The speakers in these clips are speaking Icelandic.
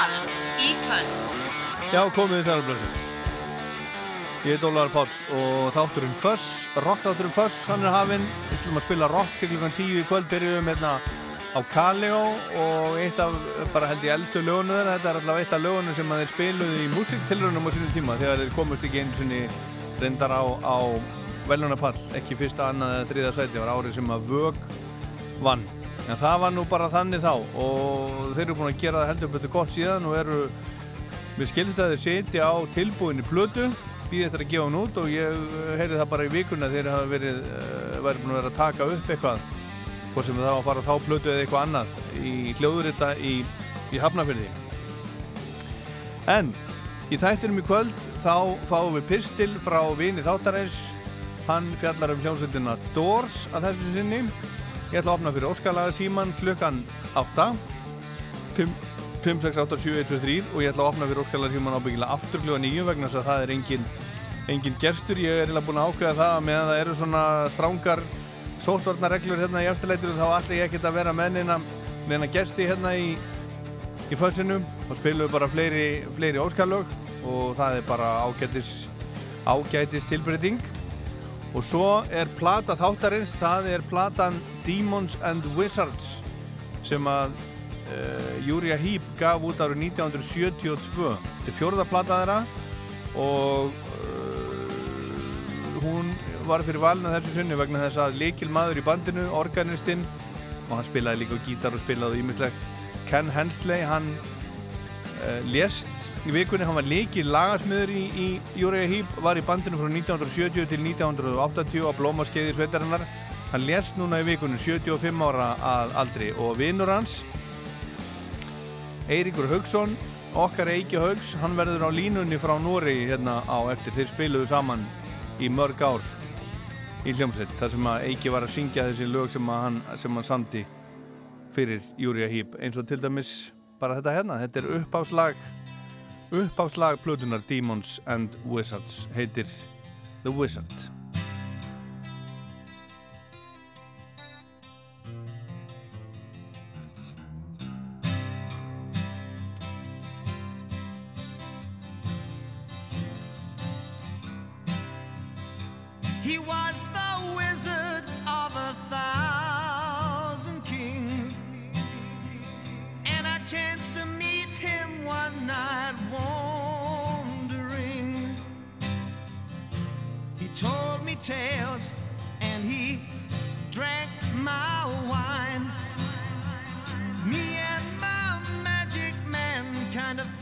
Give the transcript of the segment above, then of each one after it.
Fössball í kvöld. Já, komið þið sælumblöðsum. Ég heit Ólaður Páll og þátturinn Föss, rockþátturinn Föss, hann er hafinn ætlum að spila rock til klukkan 10 í kvöld byrjuðum hérna á Kaleo og eitt af bara held ég eldstu lögunum þeirra þetta er allavega eitt af lögunum sem þeir spiluði í músiktilrunum á sínum tíma þegar þeir komust ekki eins og reyndar á, á velunapall, ekki fyrsta, annað eða þriða sæti, það var árið sem að vög vann, en það var nú bara þannig þá og þeir eru búin að gera það heldur betur gott síðan og eru við skilst að þeir setja á tilbúinni plötu býði þetta að gefa hún út og ég heyrði það bara í vikuna þeir hafa verið, uh, verið búin að vera að taka upp eitthvað hvort sem það var að fara þá plötu eða eitthvað annað í hljóðurita í, í Hafnafjörði en í þættinum í kvöld þá fáum við pistil frá vini þáttarins. Hann fjallar um hljómsveitina Doors að þessu sinni ég ætla að opna fyrir óskalaga síman klukkan 8 5, 5 6, 8, 7, 1, 2, 3 og ég ætla að opna fyrir óskalaga síman ábyggilega aftur klukkan 9 vegna þess að það er engin engin gerstur, ég er eiginlega búin að ákveða það meðan það eru svona strángar sótvarnarreglur hérna í afturleitur þá ætla ég ekki að vera með neina, neina gesti hérna í, í fössinu og spilum bara fleiri, fleiri óskalög og það er bara ágætis, ágætis tilbreyting. Og svo er plata þáttarins, það er platan Demons and Wizards sem að uh, Júria Hýp gaf út árið 1972 þetta er fjórða plata þeirra og uh, hún var fyrir valna þessu sunni vegna þess að likil maður í bandinu, organistinn og hann spilaði líka gítar og spilaði ímislegt Ken Hensley, hann uh, lést í vikunni, hann var likil lagasmiður í, Júriða Hýp, var í bandinu frá 1970 til 1980 á blómaskeiði sveitarinnar hann lést núna í vikunni 75 ára að aldri. Og vinnur hans Eiríkur Haugsson okkar Eiki Haugs, hann verður á línunni frá Nóri hérna á eftir. Þeir spiluðu saman í mörg ár í hljómsveit þar sem að Eiki var að syngja þessi lög sem hann, hann samti fyrir Júriða Hýp eins og til dæmis bara þetta hérna, þetta er uppáslag uppáslag plötunar Demons and Wizards. Heitir The Wizard He was the wizard of a thousand kings. And I chanced to meet him one night wandering. He told me tales and he drank my wine. Me and my magic man kind of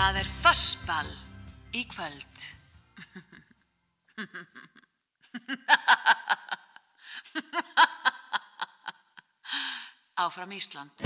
Það er fassball í kvöld. Áfram Ísland.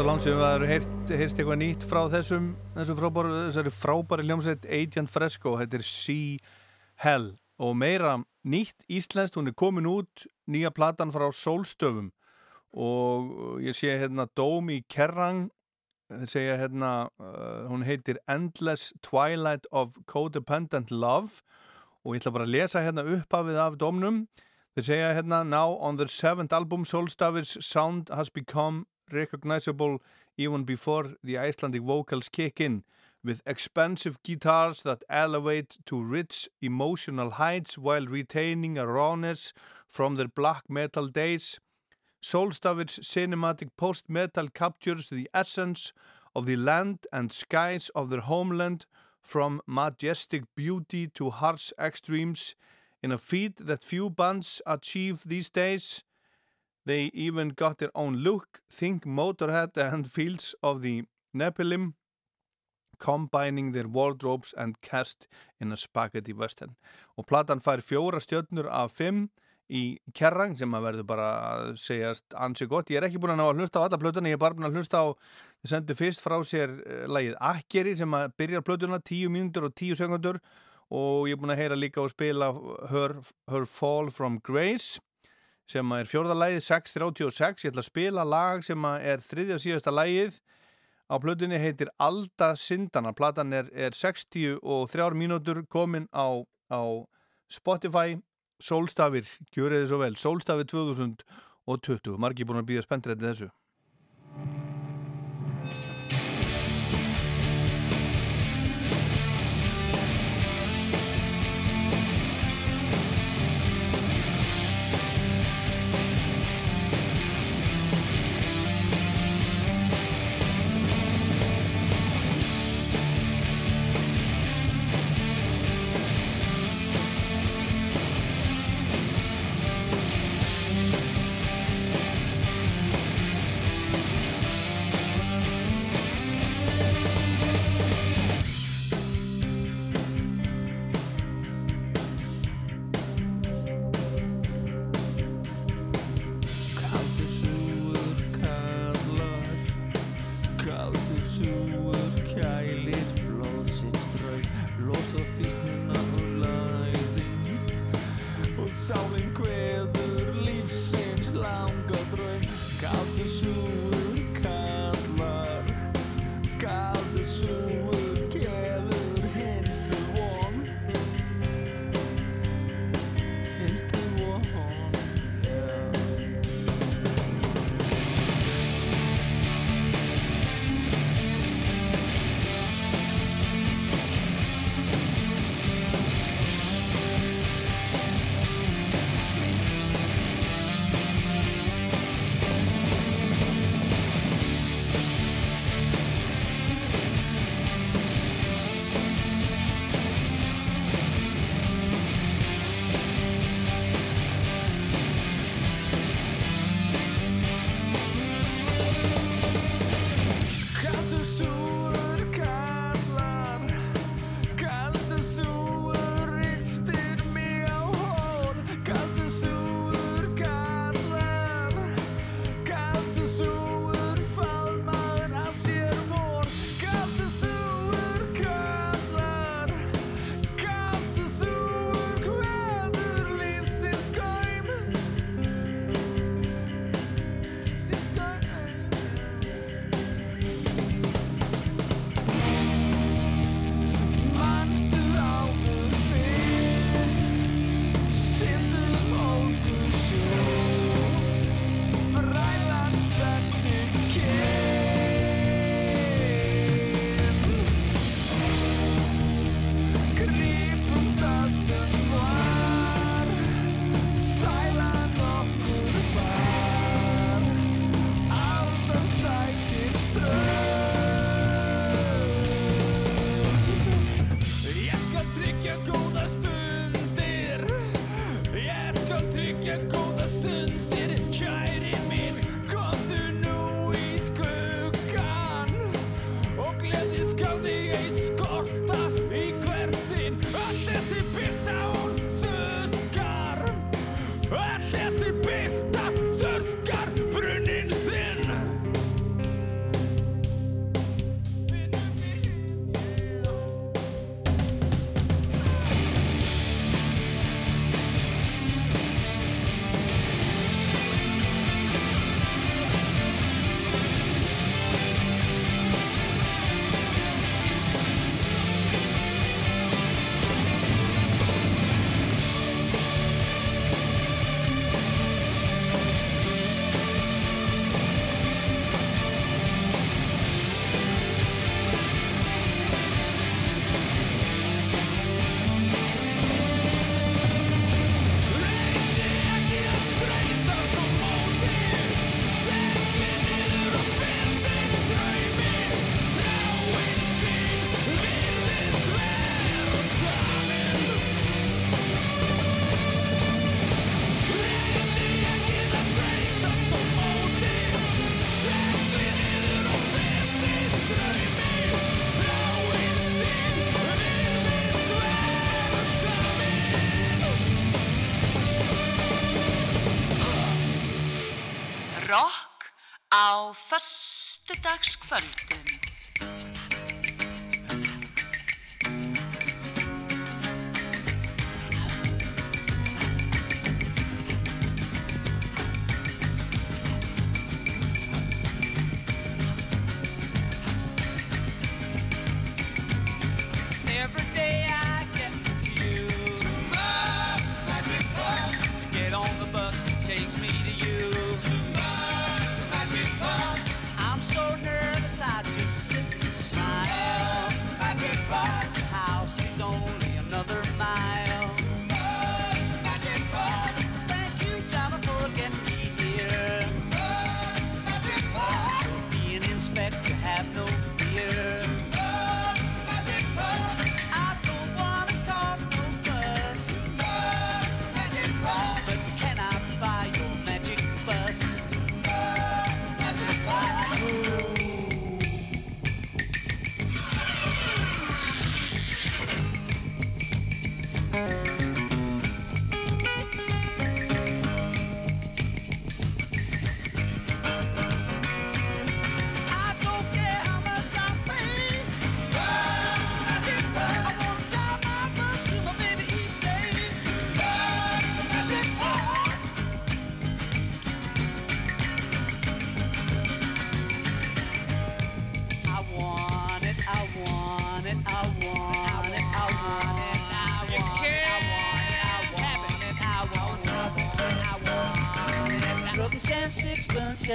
Það langt sem við heyrt, heyrst eitthvað nýtt frá þessum, þessum frábæri, þessari frábæri hljómsveit Agent Fresco, þetta er Sea Hell. Og meira nýtt íslenskt, hún er komin út nýja platan frá Sólstöfum. Og ég sé hérna Dómi Kerrang þeir segja hérna, uh, hún heitir Endless Twilight of Codependent Love. Og ég ætla bara að lesa hérna upphafið af dómnum. Þeir segja hérna Now on their seventh album Solstafir's sound has become recognizable even before the Icelandic vocals kick in with expensive guitars that elevate to rich emotional heights while retaining a rawness from their black metal days. Solstafir's cinematic post-metal captures the essence of the land and skies of their homeland from majestic beauty to harsh extremes in a feat that few bands achieve these days. They even got their own look, think Motorhead and Fields of the Nephilim, combining their wardrobes and cast in a spaghetti western. Og platan fær fjóra stjörnur af fimm í Kerrang sem að verður bara að segjast ansi gott. Ég er ekki búin að ná að hlusta á alla plötuna, ég er bara búin að hlusta á, þið sendu fyrst frá sér uh, lagið Akkeri sem að byrja plötuna 10 mínútur og 10 sekundur og ég er búin að heyra líka og spila Her, Her Fall from Grace sem er fjórðalægið 6.36 ég ætla að spila lag sem er þriðja síðasta lægið á plötunni heitir Alda Sindana platan er, er 63 mínútur komin á, á Spotify. Sólstafir, gjör eða svo vel. Sólstafir 2020 margir búin að býða spendrætti þessu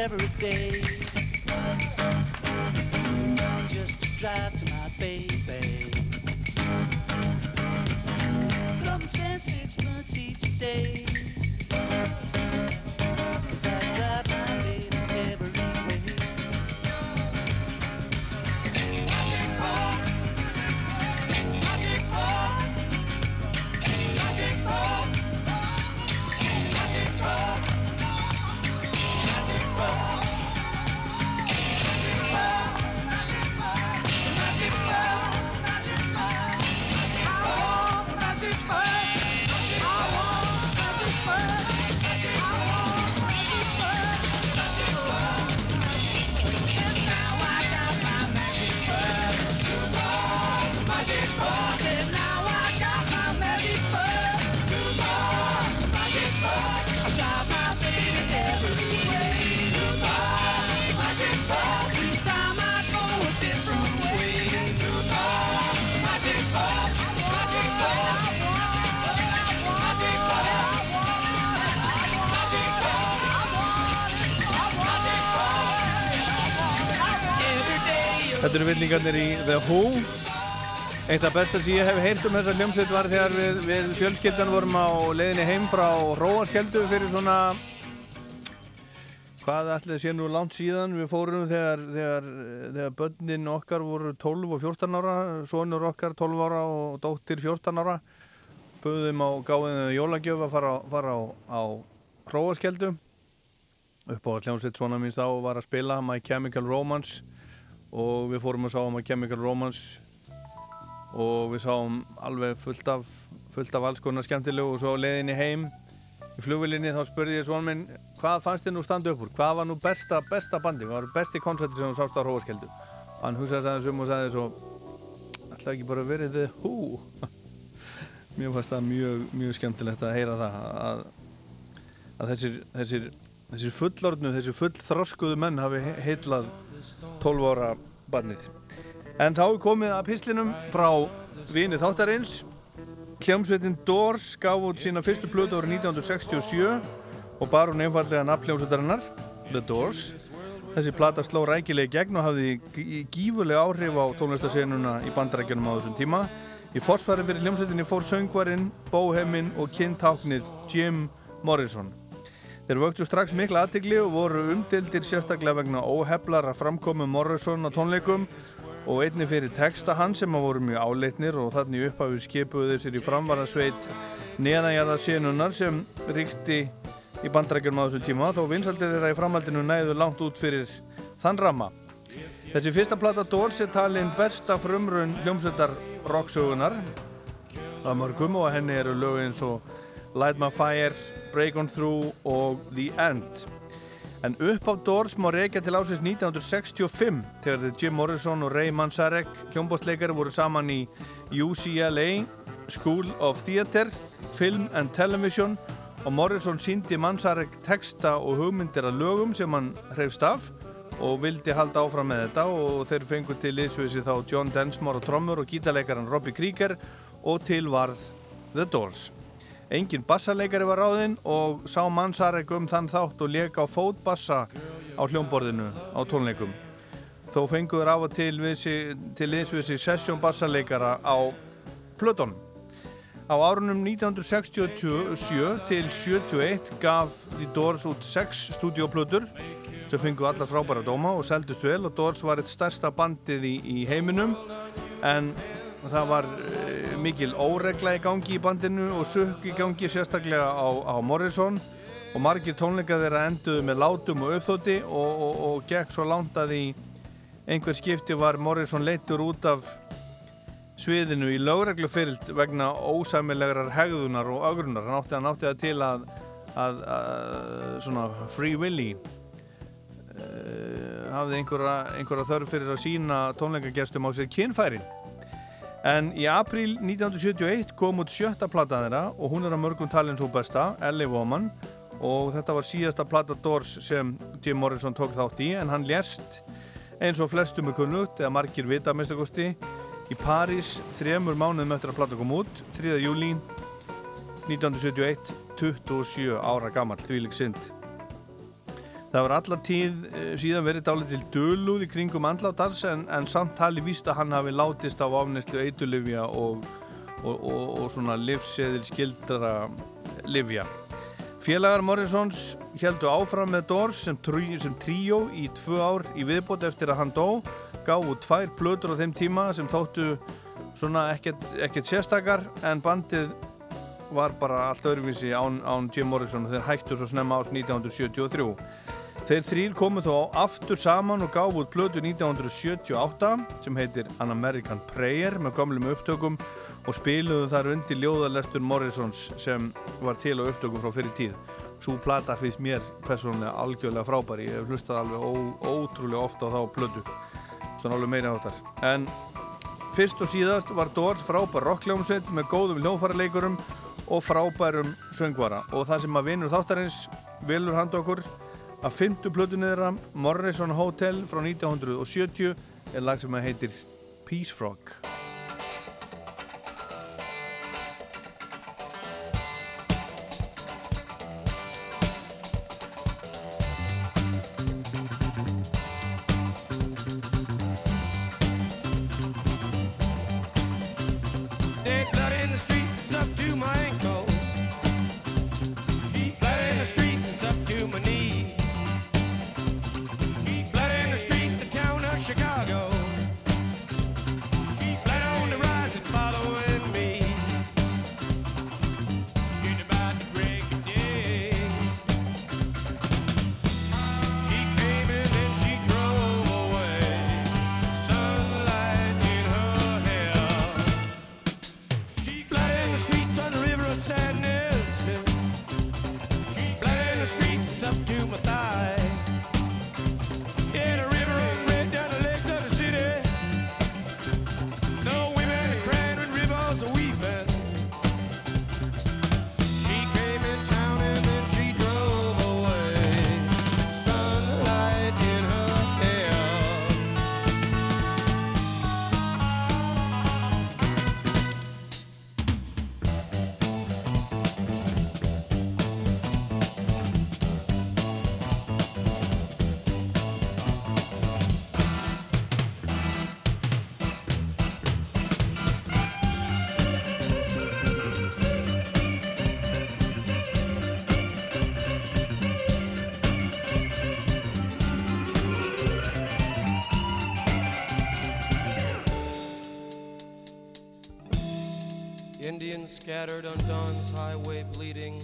every day villingarnir í The Who. Eitt af besta sem ég hef heyrt um þessa hljómsveit var þegar við, við fjölskyldan vorum á leiðinni heim frá Róaskeldu fyrir svona hvað ætlaði sé nú langt síðan? Við fórum þegar, þegar, þegar börnin okkar voru 12 og 14 ára sonur okkar 12 ára og dóttir 14 ára. Buðum á gáðinu jólagjöf að fara, fara á, á Róaskeldu upp á hljómsveit svona minnst á var að spila My Chemical Romance og við fórum að sá My Chemical Romance. Og við sáum alveg fullt af, fullt af alls konar skemmtilegu og svo á leiðinni heim í flugvilinni þá spurði ég svona minn hvað fannst þið nú standa upp úr, hvað var nú besta, besta bandi, hvað var besti koncerti sem þú sást á Róaskeldu hann hugsaði aðeins um og sagði svo ætlaði ekki bara verið þið hú mér fannst það mjög, mjög skemmtilegt að heyra það að, að þessir, þessir, þessir fullorðnu, þessir fullþroskuðu menn hafi heitlað 12 ára barnið En þá er komið að pislinum frá vini þáttarins. Hljómsveitin Doors gaf út sína fyrstu blödu árið 1967 og bar hún einfallega nafn hljómsveitarinnar, The Doors. Þessi plata sló rækilega gegn og hafði gí- gífurleg áhrif á tónlistasenuna í bandarækjunum á þessum tíma. Í forsvari fyrir hljómsveitinni fór söngvarinn, bóheminn og kyntáknið Jim Morrison. Þeir vöktu strax mikla aðtigli og voru umdildir sérstaklega vegna óheflar að framkomu Morrison á tónleikum og einni fyrir texta hans sem að voru mjög áleitnir og þannig upphafið skipuðu sér í framvarðarsveit neðanjarðar senunar sem ríkti í bandrækjum á þessu tíma þó vinsaldið þeirra í framhaldinu næðu langt út fyrir þann ramma. Þessi fyrsta plata Doors er talin besta frumrun hljómsveitar rocksögunar að mörgum og henni eru lög eins og Light My Fire, Break On Through og The End. En upp á Doors má reykja til ásins 1965 þegar Jim Morrison og Ray Manzarek hljómbóstleikari voru saman í UCLA School of Theatre, Film and Television og Morrison síndi Manzarek texta og hugmyndir að lögum sem hann hrefst af og vildi halda áfram með þetta og þeir fengur til liðsvisi þá John Densmore og trommur og gítarleikaran Robbie Krieger og til varð The Doors. Engin bassarleikari var ráðinn og sá Manzarek um þann þátt og leka á fótbassa á hljómborðinu á tónleikum. Þó fenguður af og til, liðsvisi sessjón bassarleikara á Pluton. Á árunum 1967 til 71 gaf The Doors út 6 stúdióplutur sem fengu allar frábæra dóma og seldust vel og Doors var eitt stærsta bandið í, í heiminum en það var uh, mikil óregla í gangi í bandinu og sukk í gangi sérstaklega á, á Morrison. Og margir tónleika þeirra enduðu með látum og uppþótti og, og, og gekk svo langt að í einhver skipti var Morrison leittur út af sviðinu í lögreglufyllt vegna ósæmilegrar hegðunar og augrunar hann átti, hann átti það til að, að, að svona Free Willy uh, hafði einhverja, einhverja þörf fyrir að sína tónleikagestum á sér kynfærin En í april 1971 kom út sjötta platta þeirra og hún er að mörgum talin svo besta, Ellie Woman og þetta var síðasta platta Doors sem Jim Morrison tók þátt í en hann lérst eins og flestum er kunnugt eða margir vita mistakosti í París þremur mánuðum eftir að platta kom út 3. júli 1971 27 ára gammal, því lík synd Það var allar tíð eh, síðan verið dálið til dölúð í kringum andlátars en, en samt tali víst að hann hafi látist á afnæslu eitulifja og, og, og, og svona livseðil skildra livja. Félagar Morrisons heldu áfram með Doors sem, sem tríó í tvö ár í viðbót eftir að hann dó, gáðu tvær plötur á þeim tíma sem þóttu svona ekkert sérstakar en bandið var bara allt öðruvísi án, án Jim Morrison og þeir hættu svo snemma ás 1973. Þeir þrýr komu þó aftur saman og gáf út blödu 1978 sem heitir An American Prayer með gamlum upptökum og spiluðu þar undir ljóðalestur Morrisons sem var til á upptökum frá fyrir tíð. Svo plata finnst mér personlega algjörlega frábæri. Ég hef hlustað alveg ótrúlega ofta á þá blödu. Svona alveg meira áttar. En fyrst og síðast var Doors frábær rockljómsveit með góðum hljófarleikurum og frábærum söngvara og það sem að vinur þáttarins vilur handa okkur Að fymtu plötunni þeirra, Morrison Hotel frá 1970 er lag sem heitir Peace Frog. Scattered on dawn's highway bleeding.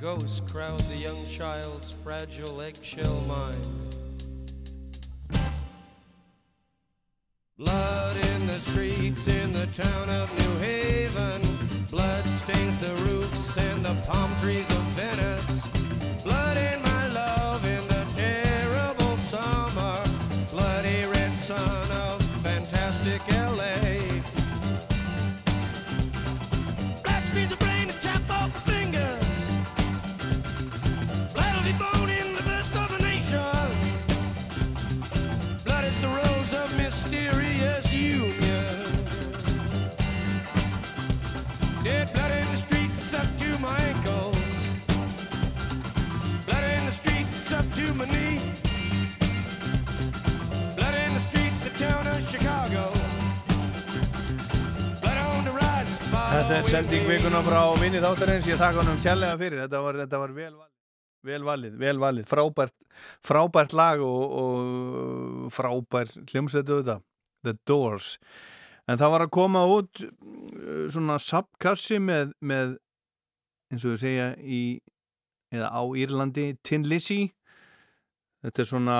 Ghosts crowd the young child's fragile eggshell mind. komuna frá vinið áttarins, ég þakka hann um kjallega fyrir, þetta var, þetta var vel valið, vel valið, vel valið, frábært, frábært lag og, og frábær hljómsveitu þetta, The Doors. En það var að koma út eh, svona sapkassi með, með eins og þau segja í, eða á Írlandi, Tin Lizzy. Þetta er svona,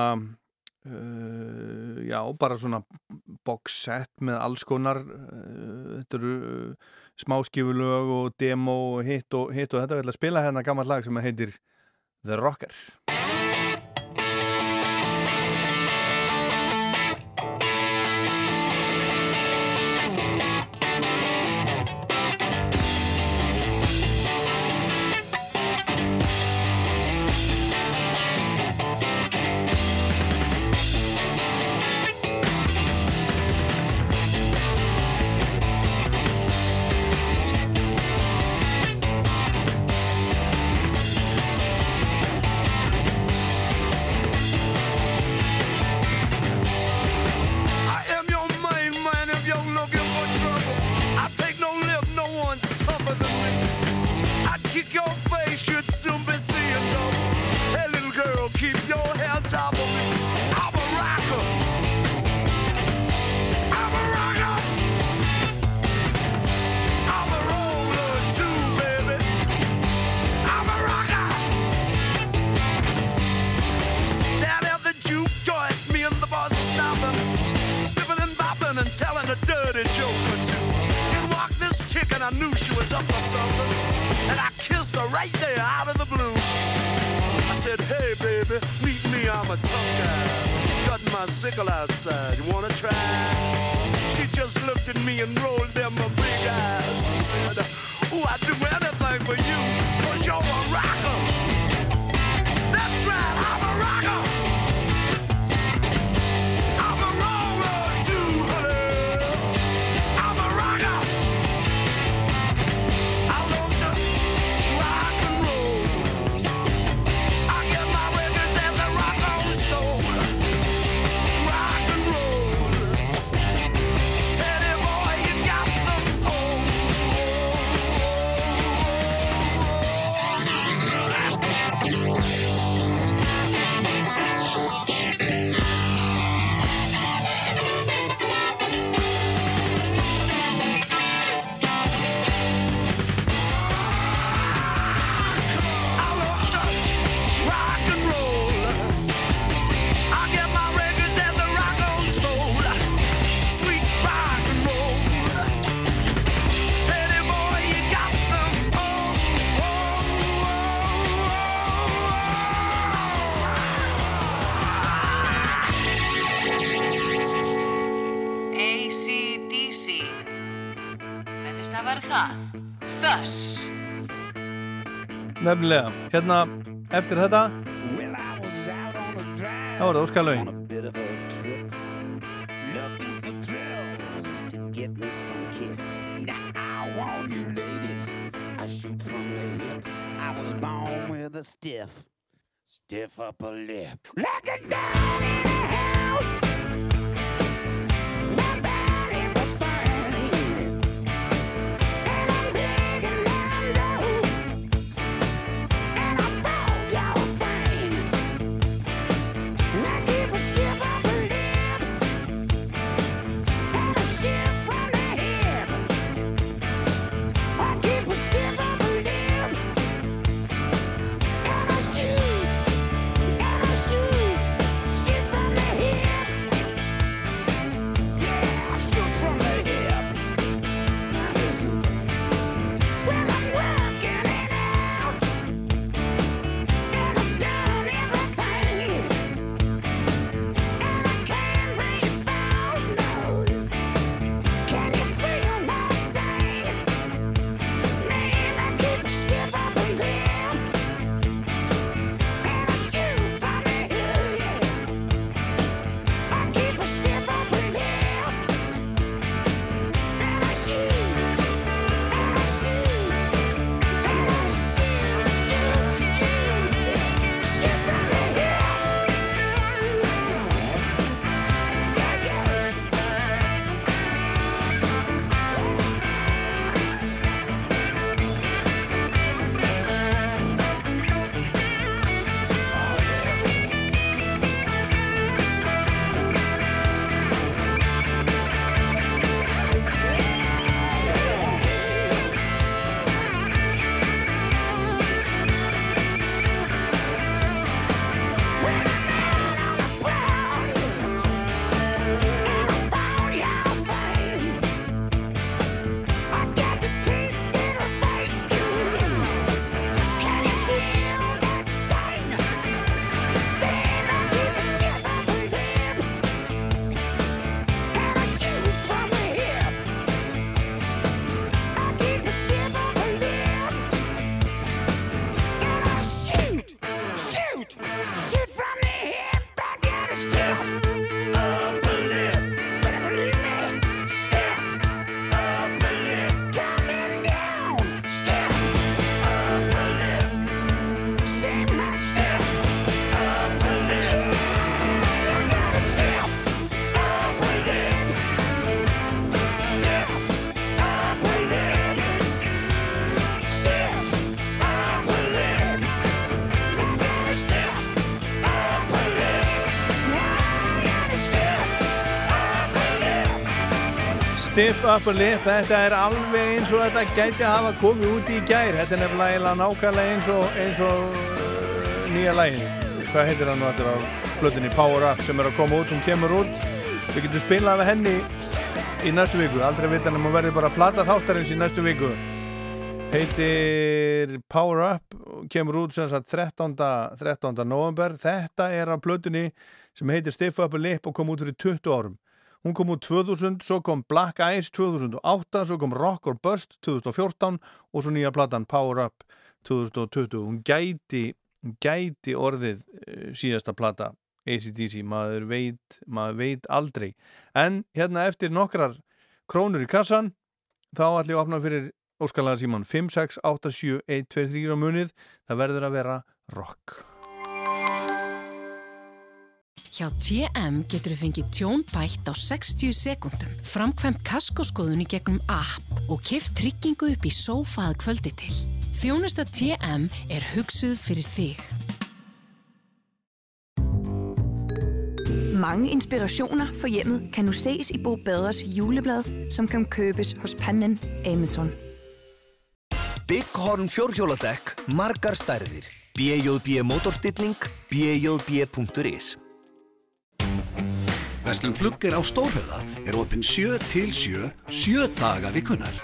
uh, já, bara svona box set með alls konar, uh, þetta eru... Uh, smáskifulög og demo og hitt og hitt og þetta. Við ætlum að spila hérna gammalt lag sem heitir The Rocker. nefnilega, hérna eftir þetta þá er það óskalauðin Stiff, stiff upper lip, looking down in the head. Stiff Upper Lip, þetta er alveg eins og þetta gæti að hafa komið út í gær. Þetta er nefnilega nákvæmlega eins og, eins og uh, nýja lægin hvað heitir hann nú þetta á blöðinni Power Up sem er að koma út, hún kemur út. Við getum spilað við henni í næstu viku, aldrei vita en hún verður bara að plata þáttarins í næstu viku. Heitir Power Up kemur út sem sagt 13. 13. november þetta er af blöðinni sem heitir Stiff Upper Lip og kom út fyrir 20 árum Hún kom út 2000, svo kom Black Eyes 2008, svo kom Rock or Bust 2014 og svo nýja platan Power Up 2020. Hún gæti, gæti orðið uh, síðasta plata ACDC, maður veit, maður veit aldrei. En hérna eftir nokkrar krónur í kassan, þá ætlum ég að opna fyrir óskalaða síman 5, 6, 8, 7, 1, 2, 3 á munið. Það verður að vera rock. Hjá TM getur þú fengið tjón bætt á 60 sekundum, framkvæmt kaskoskoðun í gegnum app og kift tryggingu upp í sófað kvöldi til. Þjónusta TM er hugsuð fyrir þig. Mange inspirationer for hjemmet kan nu ses i Bo Baders juleblad, som kan købes hos Pannen Amazon. Bygghorn fjórhjóladekk, margar stærðir. BJB motorstilling, bjb.is Vestlum Fluggir á Stórhauða er opinn 7 til 7, 7 daga vikunar.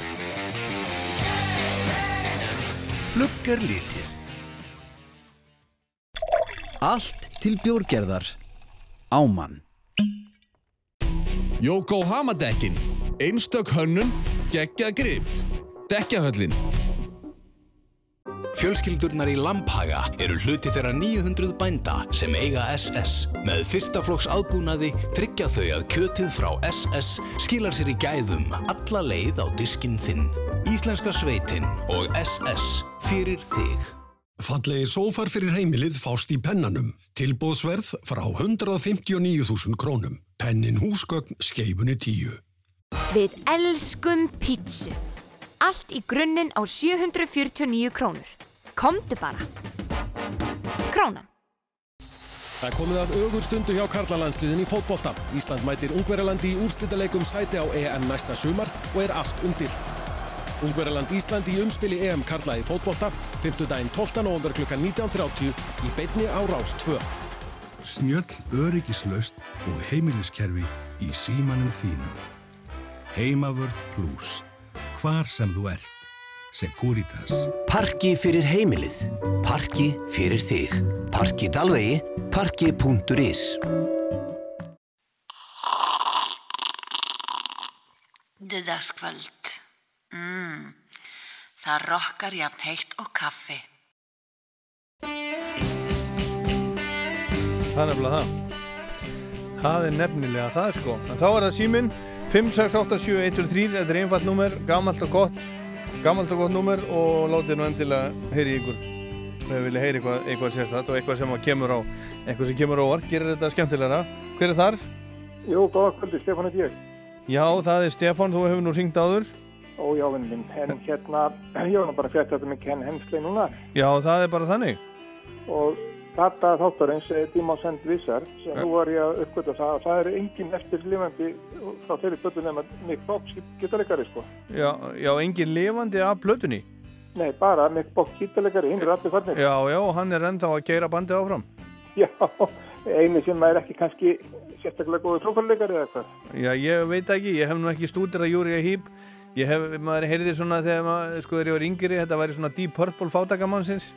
Flugger litir. Allt til bjórgerðar. Ámann. Yokohama dekkin. Einstök hönnun, geggjað grip. Dekkjahöllin. Fjölskyldurnar í Lamphaga eru hluti þeirra 900 bænda sem eiga SS. Með fyrsta flokks aðbúnaði tryggja þau að kjötið frá SS skilar sér í gæðum alla leið á diskinn þinn. Íslenska sveitin og SS fyrir þig. Fallegi sófar fyrir heimilið fást í pennanum. Tilbóðsverð frá 159.000 krónum. Pennin húsgögn skeifunni 10. Við elskum pítsu. Allt í grunninn á 749 krónur. Komdu bara. Krónan. Það er komið að augur stundu hjá Karlalandsliðin í fótbolta. Ísland mætir Ungverjalandi í úrslitaleikum sæti á EM næsta sumar og er allt undir. Ungverjaland Ísland í umspili EM Karla í fótbolta, 5. daginn 12. november kl. 19.30 í beitni á Rás 2. Snjöll öryggislaust og heimiliskerfi í símanum þínum. Heimavörd Plus. Hvar sem þú ert. Securitas. Parki fyrir heimilið. Parki fyrir þig. Parki Dalvegi. Parki.is Dudagskvöld. Mm. Það rokkar jafn heitt og kaffi. Það er nefnilega það. Það er nefnilega það sko. En þá er það síminn 5687123, þetta er einfalt númer, gammalt og gott, gammalt og gott númer og látið nú endilega heyri ykkur. Við viljum heyri eitthvað, eitthvað sérstætt og eitthvað sem kemur á, eitthvað sem kemur á orð, gerir þetta skemmtilegra. Hver er þar? Jú, góða kvöldi, Stefán er ég. Já, það er Stefán, þú hefur nú ringt áður. Ó, já, vinn minn, en hérna, ég var nú bara fjætt þetta með Ken Hensley núna. Já, það er bara þannig. Og Þetta þáttarins er Díma Send Vissar sem nú var ég að uppgöta það að það er engin eftir lifandi frá þeirri blötu nema Mick Box gítalegari sko. Já, já, engin lifandi af blötunni? Nei, bara Mick Box gítalegari, hinn er allir farnir. Já, já, hann er ennþá að geira bandið áfram. Já, eini sem er ekki kannski sérstaklega góður trófarleikari eða hvað. Já, ég veit ekki, ég hef nú ekki stútir að Júri að hýp. Ég hef, maður heyrði svona þegar maður, sko þegar ég var yngri, þetta væri svona Deep Purple fátakamannsins.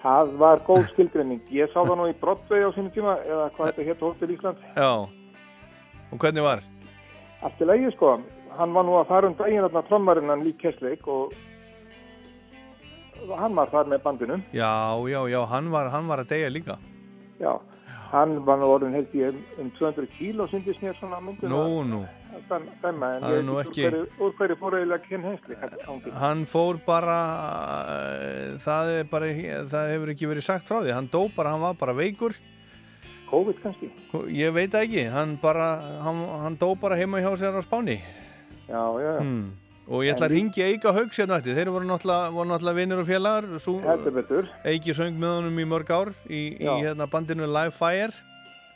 Það var góð skilgrinning. Ég sá það nú í Broadway á sínu tíma, eða hvað þetta hétt Hotel Ísland. Já. Og hvernig var? Allt í lagi, sko. Hann var nú að fara um daginn þarna trommarinn hann lík Kessleik og hann var þar með bandinum. Já, já, já, hann var, hann var að deyja líka. Já, hann var nú orðin held ég um 200 kíl og syndist mér svona myndið. Nú, nú. Dæma, en Það er ég veit ekki- úr hverju- fór eiginlega Ken Hensley. Hann fór bara, uh, það, er bara, það hefur ekki verið sagt frá því. Hann dó bara, hann var bara veikur. COVID kannski? Ég veit ekki, hann bara, hann, hann dó bara heima hjá sér á Spáni. Já, já, já. Hmm. Og ég ætla að ringja Eika Haugs hérna eftir, þeir voru náttúrulega, vinnir og félagar. Eiki söng með honum í mörg ár í, í hérna bandinu Live Fire.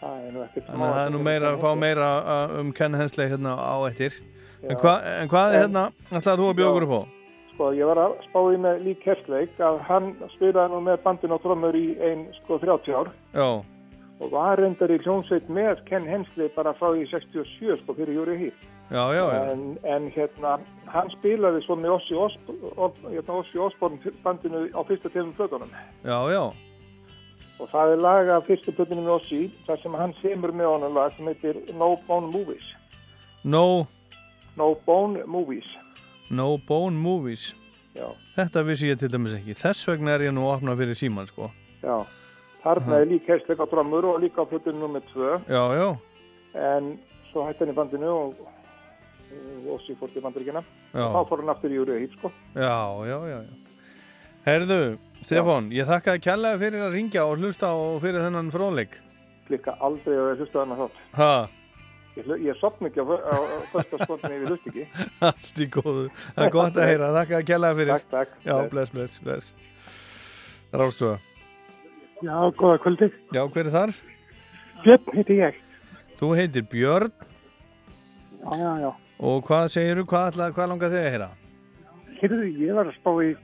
Er Þannig að það er nú meira að fá meira uh, um Ken Hensley hérna á eftir. En, hva, en hvað er hérna, ætlaði þú að bjóða okkur upp á? Sko, ég var að spáði með Lee Kerslake að hann spilaði nú með bandin á trommur í ein, sko, 30 ár Já, og var reyndar í hljónsveit með Ken Hensley bara frá því 67, sko, fyrir Júri Hýr. Já, já, já. En, en hérna, hann spilaði svo með Ossi Osborn, bandinu á fyrsta tefum plötunum. Já, já, Og það er lag af fyrstu plötunum með Ossi, þar sem hann semur með honum lag sem heitir No Bone Movies. no, No Bone Movies, no bone movies. já. Þetta vissi ég til dæmis ekki. Þess vegna er ég nú að opna fyrir síman, sko. Já, þarna er líka Kerslake á trommur og líka á plötunum með tvö. Já, já, En svo hætti hann í bandinu og, og Ossi fór til bandaríkina. Já. Og þá fór hann aftur í Júri Hýr, sko. já, já, já, já. Herðu, Stefán, ég þakka að kjallaði fyrir að ringja og hlusta og fyrir þennan fróðleik. Klikka aldrei að hlusta þarna þátt. Ha, Ég, ég sopn ekki á, á, á fyrsta skotni ef ég hlust ekki. allt í góðu. Það er gott að heyra, þakka að kjallaði fyrir. Takk, takk. Já, bless, bless, bless. Rástuða. Já, góða kvöldi. Já, hver er þar? Björn heiti ég. Þú heitir Björn Já, já, já. Og hvað segiru, hvað, ætla, hvað langar þig að heyra? Hérðu, ég var að spá í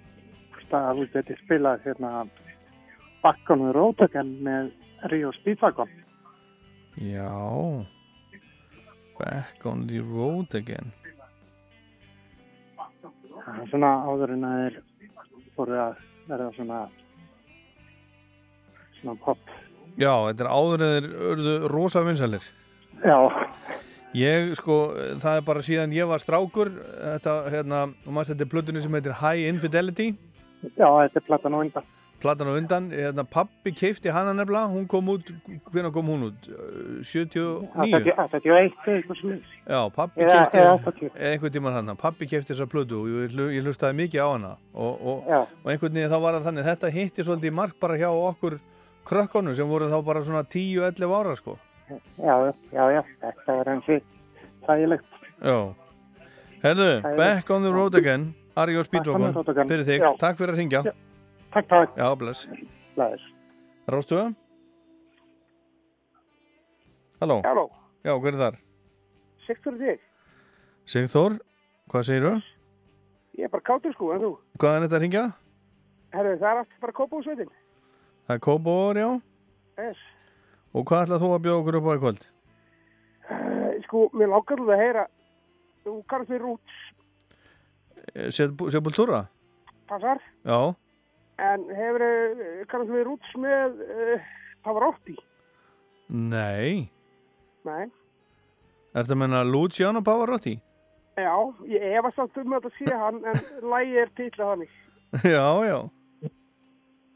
að þú geti spilað hérna bakkan og rótökan með Rio Speedwagon. Já, back on the road again. Það er svona áður en að þeir fóru að verða svona svona pop. Já, þetta er áður eða þeir urðu rosa vinsalir. Já, Ég, sko, það er bara síðan ég var strákur, þetta, hérna, og maður þetta er plötunni sem heitir High Infidelity, já, þetta er platan á undan. platan á undan, hérna, pappi keifti hana nefnilega, hún kom út, hvernig kom hún út? Uh, 79? 81 eitthvað sem er. Já, pappi Eða- keifti eða þessa, 80. eða einhvern tímann hann, pappi keifti þessa plötu og ég, hlu- ég hlustaði mikið á hana og, og, Já. og einhvern veginn þá var það þannig, þetta hitti svolítið mark bara hjá okkur krökkonum sem voru þá bara svona 10-11 ára, sko. Já, já, já, þetta var hansi þægilegt. Já. Herðu, er- back on the road again, Ari og Back on Speedwagon, the road again. fyrir þig, Já. takk fyrir að ringja. Takk, takk. Já, bless. Bless. Rástuða? Halló? Halló. Já, hver er þar? Fyrir þig. Sigþór, hvað segirðu? Ég er bara kátur sko, en þú? Hvað er þetta að ringja? Herru, það er allt bara kópúsveitin. Það er Kóbor, já. Yes. Og hvað ætlað þú að bjóða okkur upp á í kvöld? Uh, sko, mér langar alveg að heyra, þú kannast við rúts, Eh, Sepultura? passar, Já. en hefur uh, kannast við rúts með uh, Pavarotti? Nei. Nei. Er þetta að menna Luciano Pavarotti? Já, ég efast samt um að þetta sé hann, en lægi er titla þannig. já, já.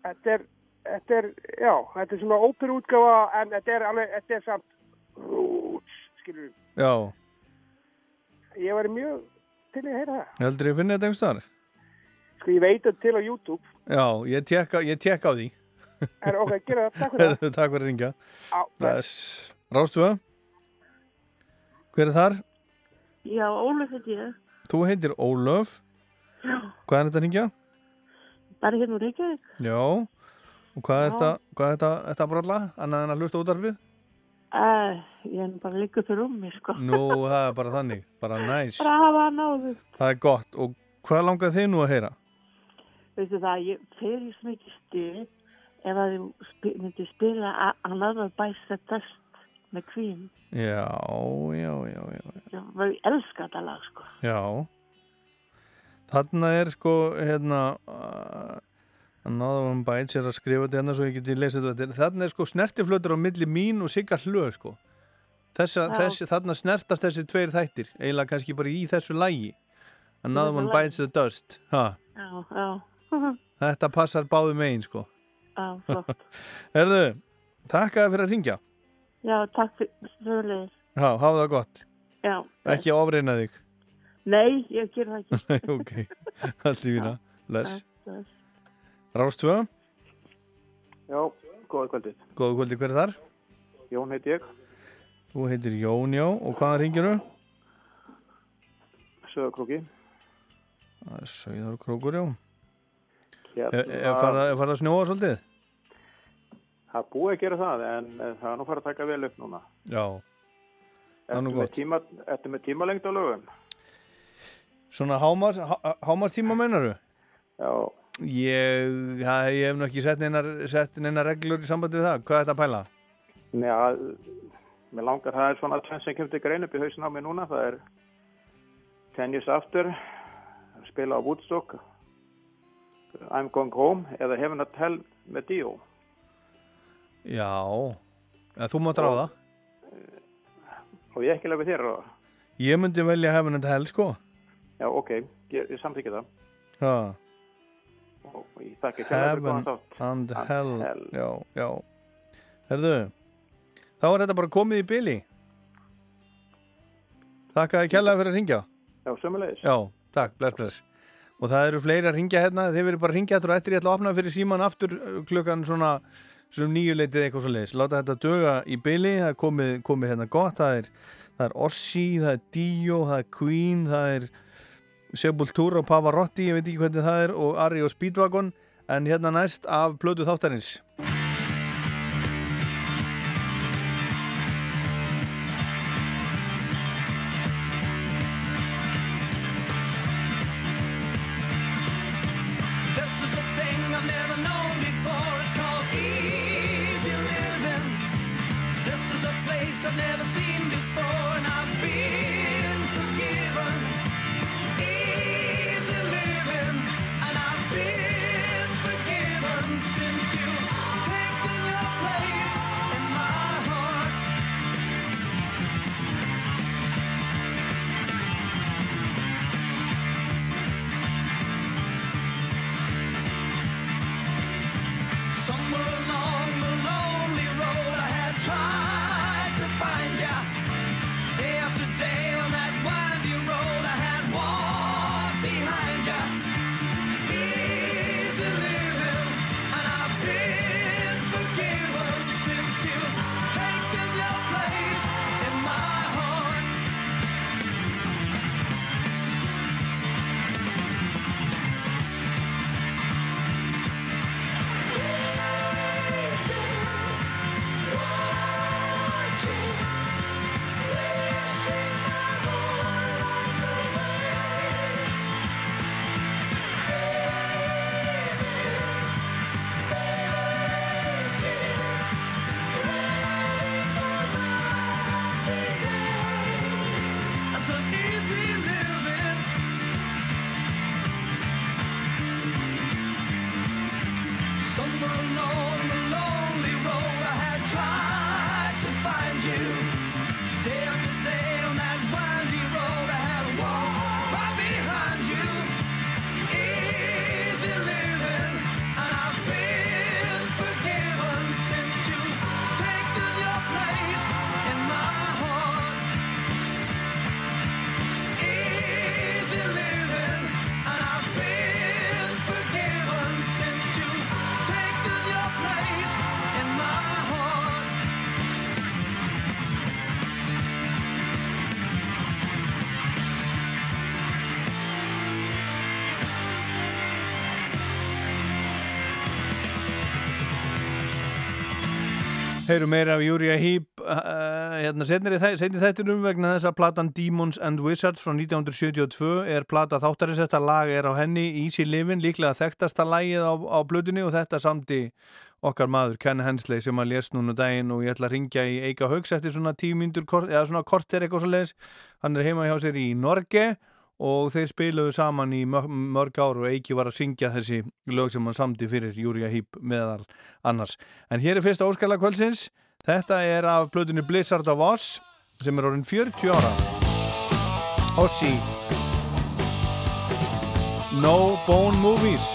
Þetta er, þetta er, já, þetta er svona óperútgáfa, en þetta er alveg, þetta er samt rúts, skilur við. Já. Ég væri mjög til að heyra það. Heldur ég að finna þetta einhvers þar? Sko, ég veit þetta til á YouTube. Já, ég tekka, ég tekka á því. Er, ok, gera það, takk fyrir það. Takk fyrir að ringja. Á, Bless. Rástuða? Hver er þar? Já, Ólaf heiti ég. Þú heitir Ólöf. Já. Hvað er þetta að ringja? Bara hérna úr Reykjavík. Já. Og hvað er Já. þetta, þetta bralla? Annað en að hlusta útarfið? Uh, ég er bara líka upp í rúmi, sko. Nú, það er bara þannig. Bara næs. Bara hafa að náðu. Það er gott. Og hvað langar þið nú að heyra? Veistu það, ég fer í svo mikið stuð ef að þú spi, myndi spila a- Another Bites the Dust með Queen. Já, já, já, já. Ég, ég elska þetta lag, sko. Já. Þarna er sko, hérna, uh, Another One Bites er að skrifa þetta hérna svo ég geti lesið þetta. Þarna er sko snertiflötur á milli mín og sigga hlöð sko. Þessi, þarna snertast þessi tveir þættir, eiginlega kannski bara í þessu lægi. Another Í þessu One lagi. Bites the Dust. Ha, Já, já. þetta passar báðu megin sko. já, flott. Herðu, takk fyrir að ringja. Já, takk fyrir fyrir Já, hafa það gott. Já. Ekki ofreina þig. Nei, ég ger það ekki. Ok. Allt í vína. Bless. Bless. Rástvö, Já, góða kvöldið. góðu kvöldi, hver er þar? Jón heiti ég, Þú heitir Jón, já, og hvaðan ringir þú? Er Sauðarkrókur, já. Hérna, Er, farið, að- snjóa svolítið? Það búið að gera það, en það er nú farið að taka vel upp núna. Já. Er Ertu með, tíma, með tímalengd á lögum? Svona hámas, há, hámastíma meinaru? Já. Ég, ja, ég hef nú ekki sett neina, reglur í sambandi við það. Hvað er þetta að pæla? Já, mér langar, það er svona tvenn sem kemur til grein upp í hausin á mig núna, það er Ten Years After, spila á Woodstock, I'm Going Home eða Heaven at Hell með Dio. Já, ja, þú mátt ráða. Og ég ekki lega þér ráða. Ég myndi velja Heaven and Hell, sko. Já, ok, ég, ég samþykja það. Já. Og ég þakka Heaven and Hell. Hell. Já, já. Herðu, þá er þetta bara komið í byli. Þakka kærlega fyrir að ringja. Já, sömulegis. Já, takk, bless, bless. Og það eru fleiri að ringja hérna, þeir verður bara að ringja eftir og eftir ég ætla að opna fyrir síman aftur uh, klukkan svona sem nýju leitið eitthvað svo leiðis. Láta þetta döga í byli, það er komið, komið hérna gott, það er, það er Ossi, það er Dio, það er Queen, það er Sepultura og Pavarotti, ég veit ekki hvernig það er, og Ari og Speedwagon, en hérna næst af plötu þáttarins. Heyrum meira af Júria Heep uh, hérna setnir þættinum vegna þess að platan Demons and Wizards frá 1972 er plata þáttarins. Þetta lag er á henni Easy Livin líklega þekktasta lagið á, á blöðunni og þetta samti okkar maður Ken Hensley sem að lést núna daginn og ég ætla að ringja í Eika Haugs eftir svona tímyndur eða svona korter eitthvað svo leiðis hann er heima hjá sér í Norge og þeir spiluðu saman í mör- mörg ár og Eiki var að syngja þessi lög sem hann samti fyrir Júria Hýp meðal annars. En hér er fyrsta óskala kvöldsins. Þetta er af blöðunni Blizzard of Oz sem er orðin 40 ára. Ossi No Bone Movies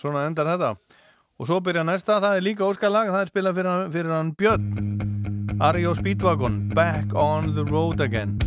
svona endar þetta. Og svo byrja næsta, það er líka óskalag það er spilað fyrir, fyrir hann Björn. Ario Speedwagon Back on the Road Again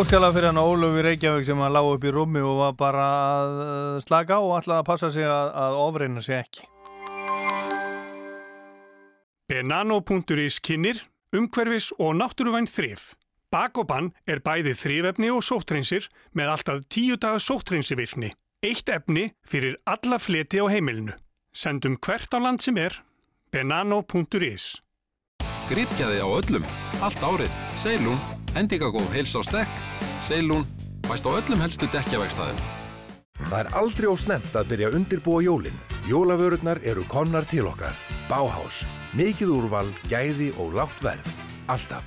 Óskalag fyrir hann Ólöfi Reykjavík sem að lág upp í rúmi og var bara að uh, slaka á og ætlaði að passa sig að, að ofreina sig ekki. Benano.is kynir, umhverfis og náttúruvæn þrif. Bakoban er bæði þrifefni og sóttreinsir með alltaf tíu daga sóttreinsivirkni. Eitt efni fyrir alla fleti á heimilinu. Sendum hvert á land sem er. Benano.is Gripkjaði á öllum, allt árið, Seilún, endingagóð heils á stekk, Seilún, bæst á öllum helstu dekkjavegstæðum. Það er aldrei ósnemt að byrja að undirbúa jólinn. Jólavörurnar eru konnar til okkar. Báhás. Mikið úrval, gæði og lágt verð. Alltaf.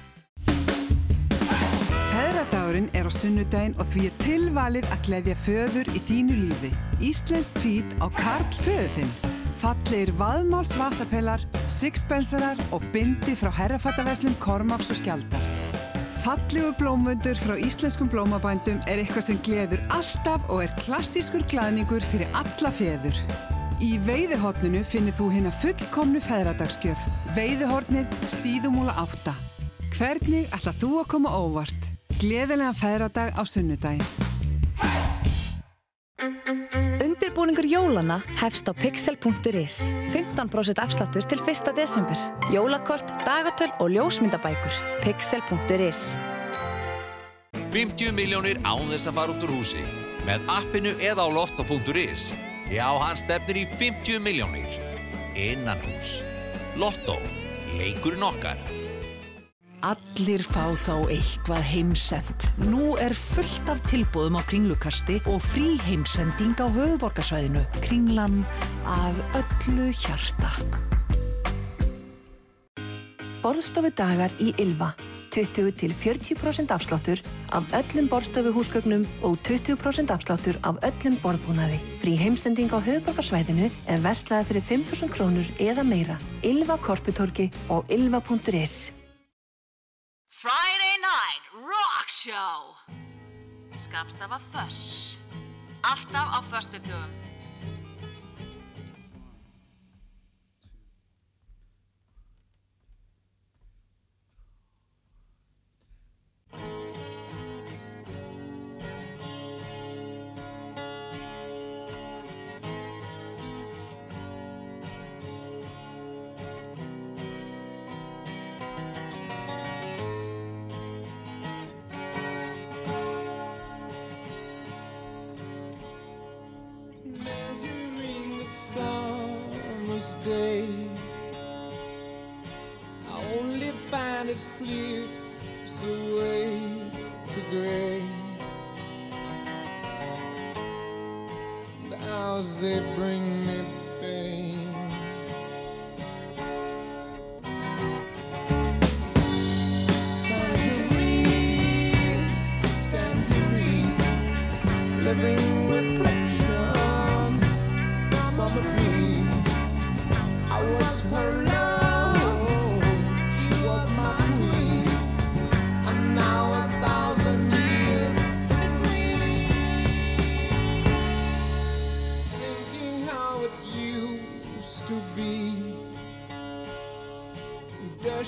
Feðradagurinn er á sunnudaginn og því er tilvalið að gleyðja föður í þínu lífi. Íslenskt hvít á Karl föðu þinn. Fallegir vaðmáls vasapelar, sixpensarar og bindi frá herrafattaveslum Kormáks og Skjaldar. Fallegu blómundur frá íslenskum blómabændum er eitthvað sem gleður alltaf og er klassískur glaðningur fyrir alla feður. Í veiðihorninu finnir þú hérna fullkomnu feðradagsgjöf. Veiðihornið síðumúla átta. Hvernig ætlað þú að koma óvart? Gleðilega feðradag á sunnudagi. Undirbúningur jólana hefst á pixel.is. 15% afsláttur til 1. desember. Jólakort, dagatöl og ljósmyndabækur. Pixel.is 50 miljónir án þess að fara út úr húsi. Með appinu eða á lotto.is. Já, hann stefnir í 50 miljónir. Innan hús. Lotto. Leikurinn okkar. Allir fá þá eitthvað heimsend. Nú er fullt af tilbúðum á kringlukasti og frí heimsending á höfuborgarsvæðinu. Kringlan af öllu hjarta. Borðstofu dagar í Ylva. 20 til 40% afsláttur af öllum borðstofuhúsgögnum og 20% afsláttur af öllum borðbúnaði. Frí heimsending á höfuborgarsvæðinu er verslaði fyrir 5.000 krónur eða meira. Ylva Korputorki og ylva.is. Friday Night Rock Show. Skamstafa Þöss. Alltaf á föstudögum. Measuring find it slips away to gray. The hours they bring me pain. Tangerine, tangerine, living reflections from a dream. I was her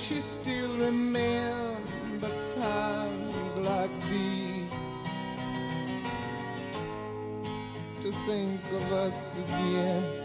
she still remember times like these? To think of us again.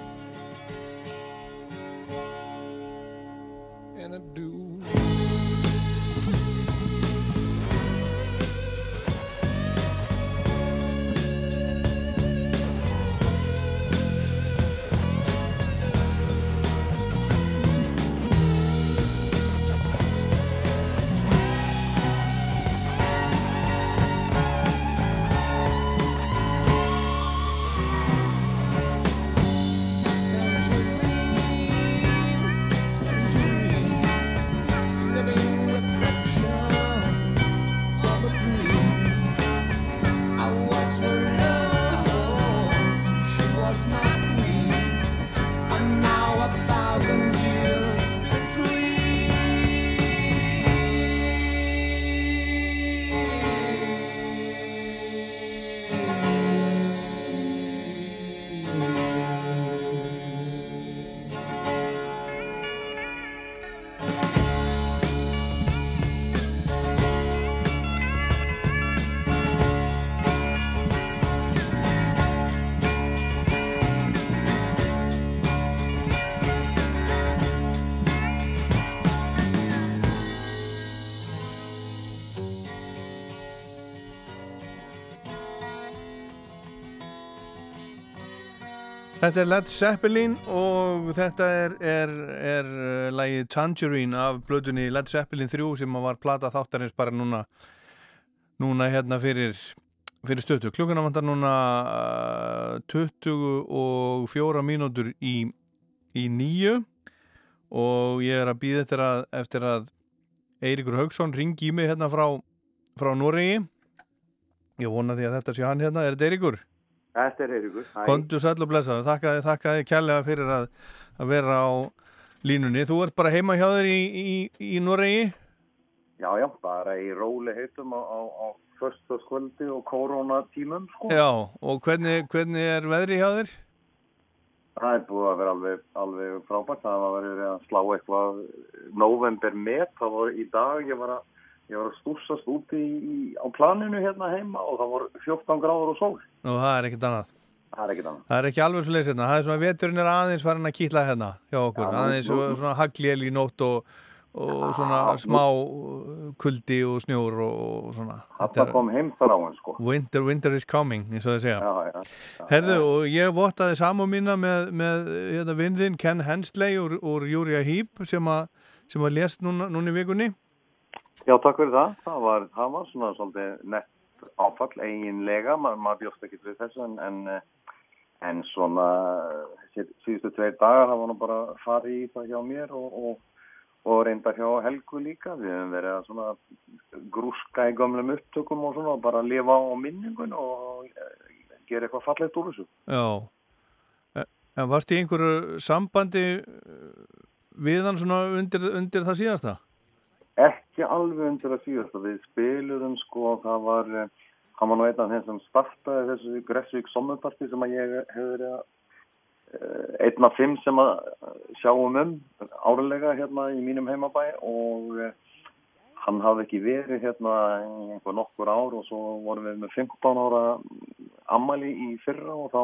Þetta er Led Zeppelin og þetta er, er, er uh, lagið Tangerine af blöðunni Led Zeppelin 3 sem var plata þáttarins bara núna núna hérna fyrir fyrir stötu. Klukkuna vantar núna uh, 24 mínútur í, í nýju og ég er að býða eftir að, eftir að Eiríkur Haugsson ringi í mig hérna frá, frá Noregi. Ég vona því að þetta sé hann hérna. Er þetta Eiríkur? Þetta er Eiríkur. Hæ. Kondu sæll og blessaður, þakka þið, þakka þið kærlega fyrir að, að vera á línunni. Þú ert bara heima hjá þér í, í, í Noregi? Já, já, bara í róli heitum á, á, á förstaskvöldi og koronatímum, sko. Já, og hvernig, hvernig er veðri hjá þér? Það er búið að vera alveg, alveg frábært. Það var verið að slá eitthvað november met. Það var í dag, ég var að, ég var að stúsast úti í, á planinu hérna heima og það var 14 gráður og sól. Nú, það er ekkert annað. Það er ekkit annað. Það er ekki alveg svo leys hérna. Það er svona veturinn er aðeins farin að kýtla hérna hjá okkur. Já, nú- aðeins nú- nú, svona hagljél í nótt og, og svona nú- smá uh, kuldi og snjór og, og svona. Þetta kom heim þar á hann, sko. Winter, winter is coming, eins og þau segja. Já, já. já. Herðu, og ég vottaði samú mína með, með hérna, vinðin Ken Hensley úr, úr Júria Heap sem að sem að lést núna, núna í vikunni. Já, takk fyrir það. Það var, það var svona svolítið nett áfall eiginlega, Ma, maður bjóst ekki fyrir þessu en, en, eh, en svona sí- síðustu tveir dagar það var nú bara farið í það hjá mér og, og, og reynda hjá Helgu líka. Við hefum verið að svona grúska í gömlum upptökum og svona og bara lifa á minningun og eh, gera eitthvað fallegt úr þessu. Já. En- En varst í einhverju sambandi við hann svona undir, undir það síðasta? Ekki alveg undir að síðast við spiluðum sko það var eh, hann var nú einn af þeim sem startaði þessu Gressvík sommerparti sem að ég hefur verið að eh, einn af fimm sem að sjáum um árlega hérna í mínum heimabæ og eh, hann hafði ekki verið hérna einhver nokkur ár og svo vorum við með 15 ára ammali í fyrra og þá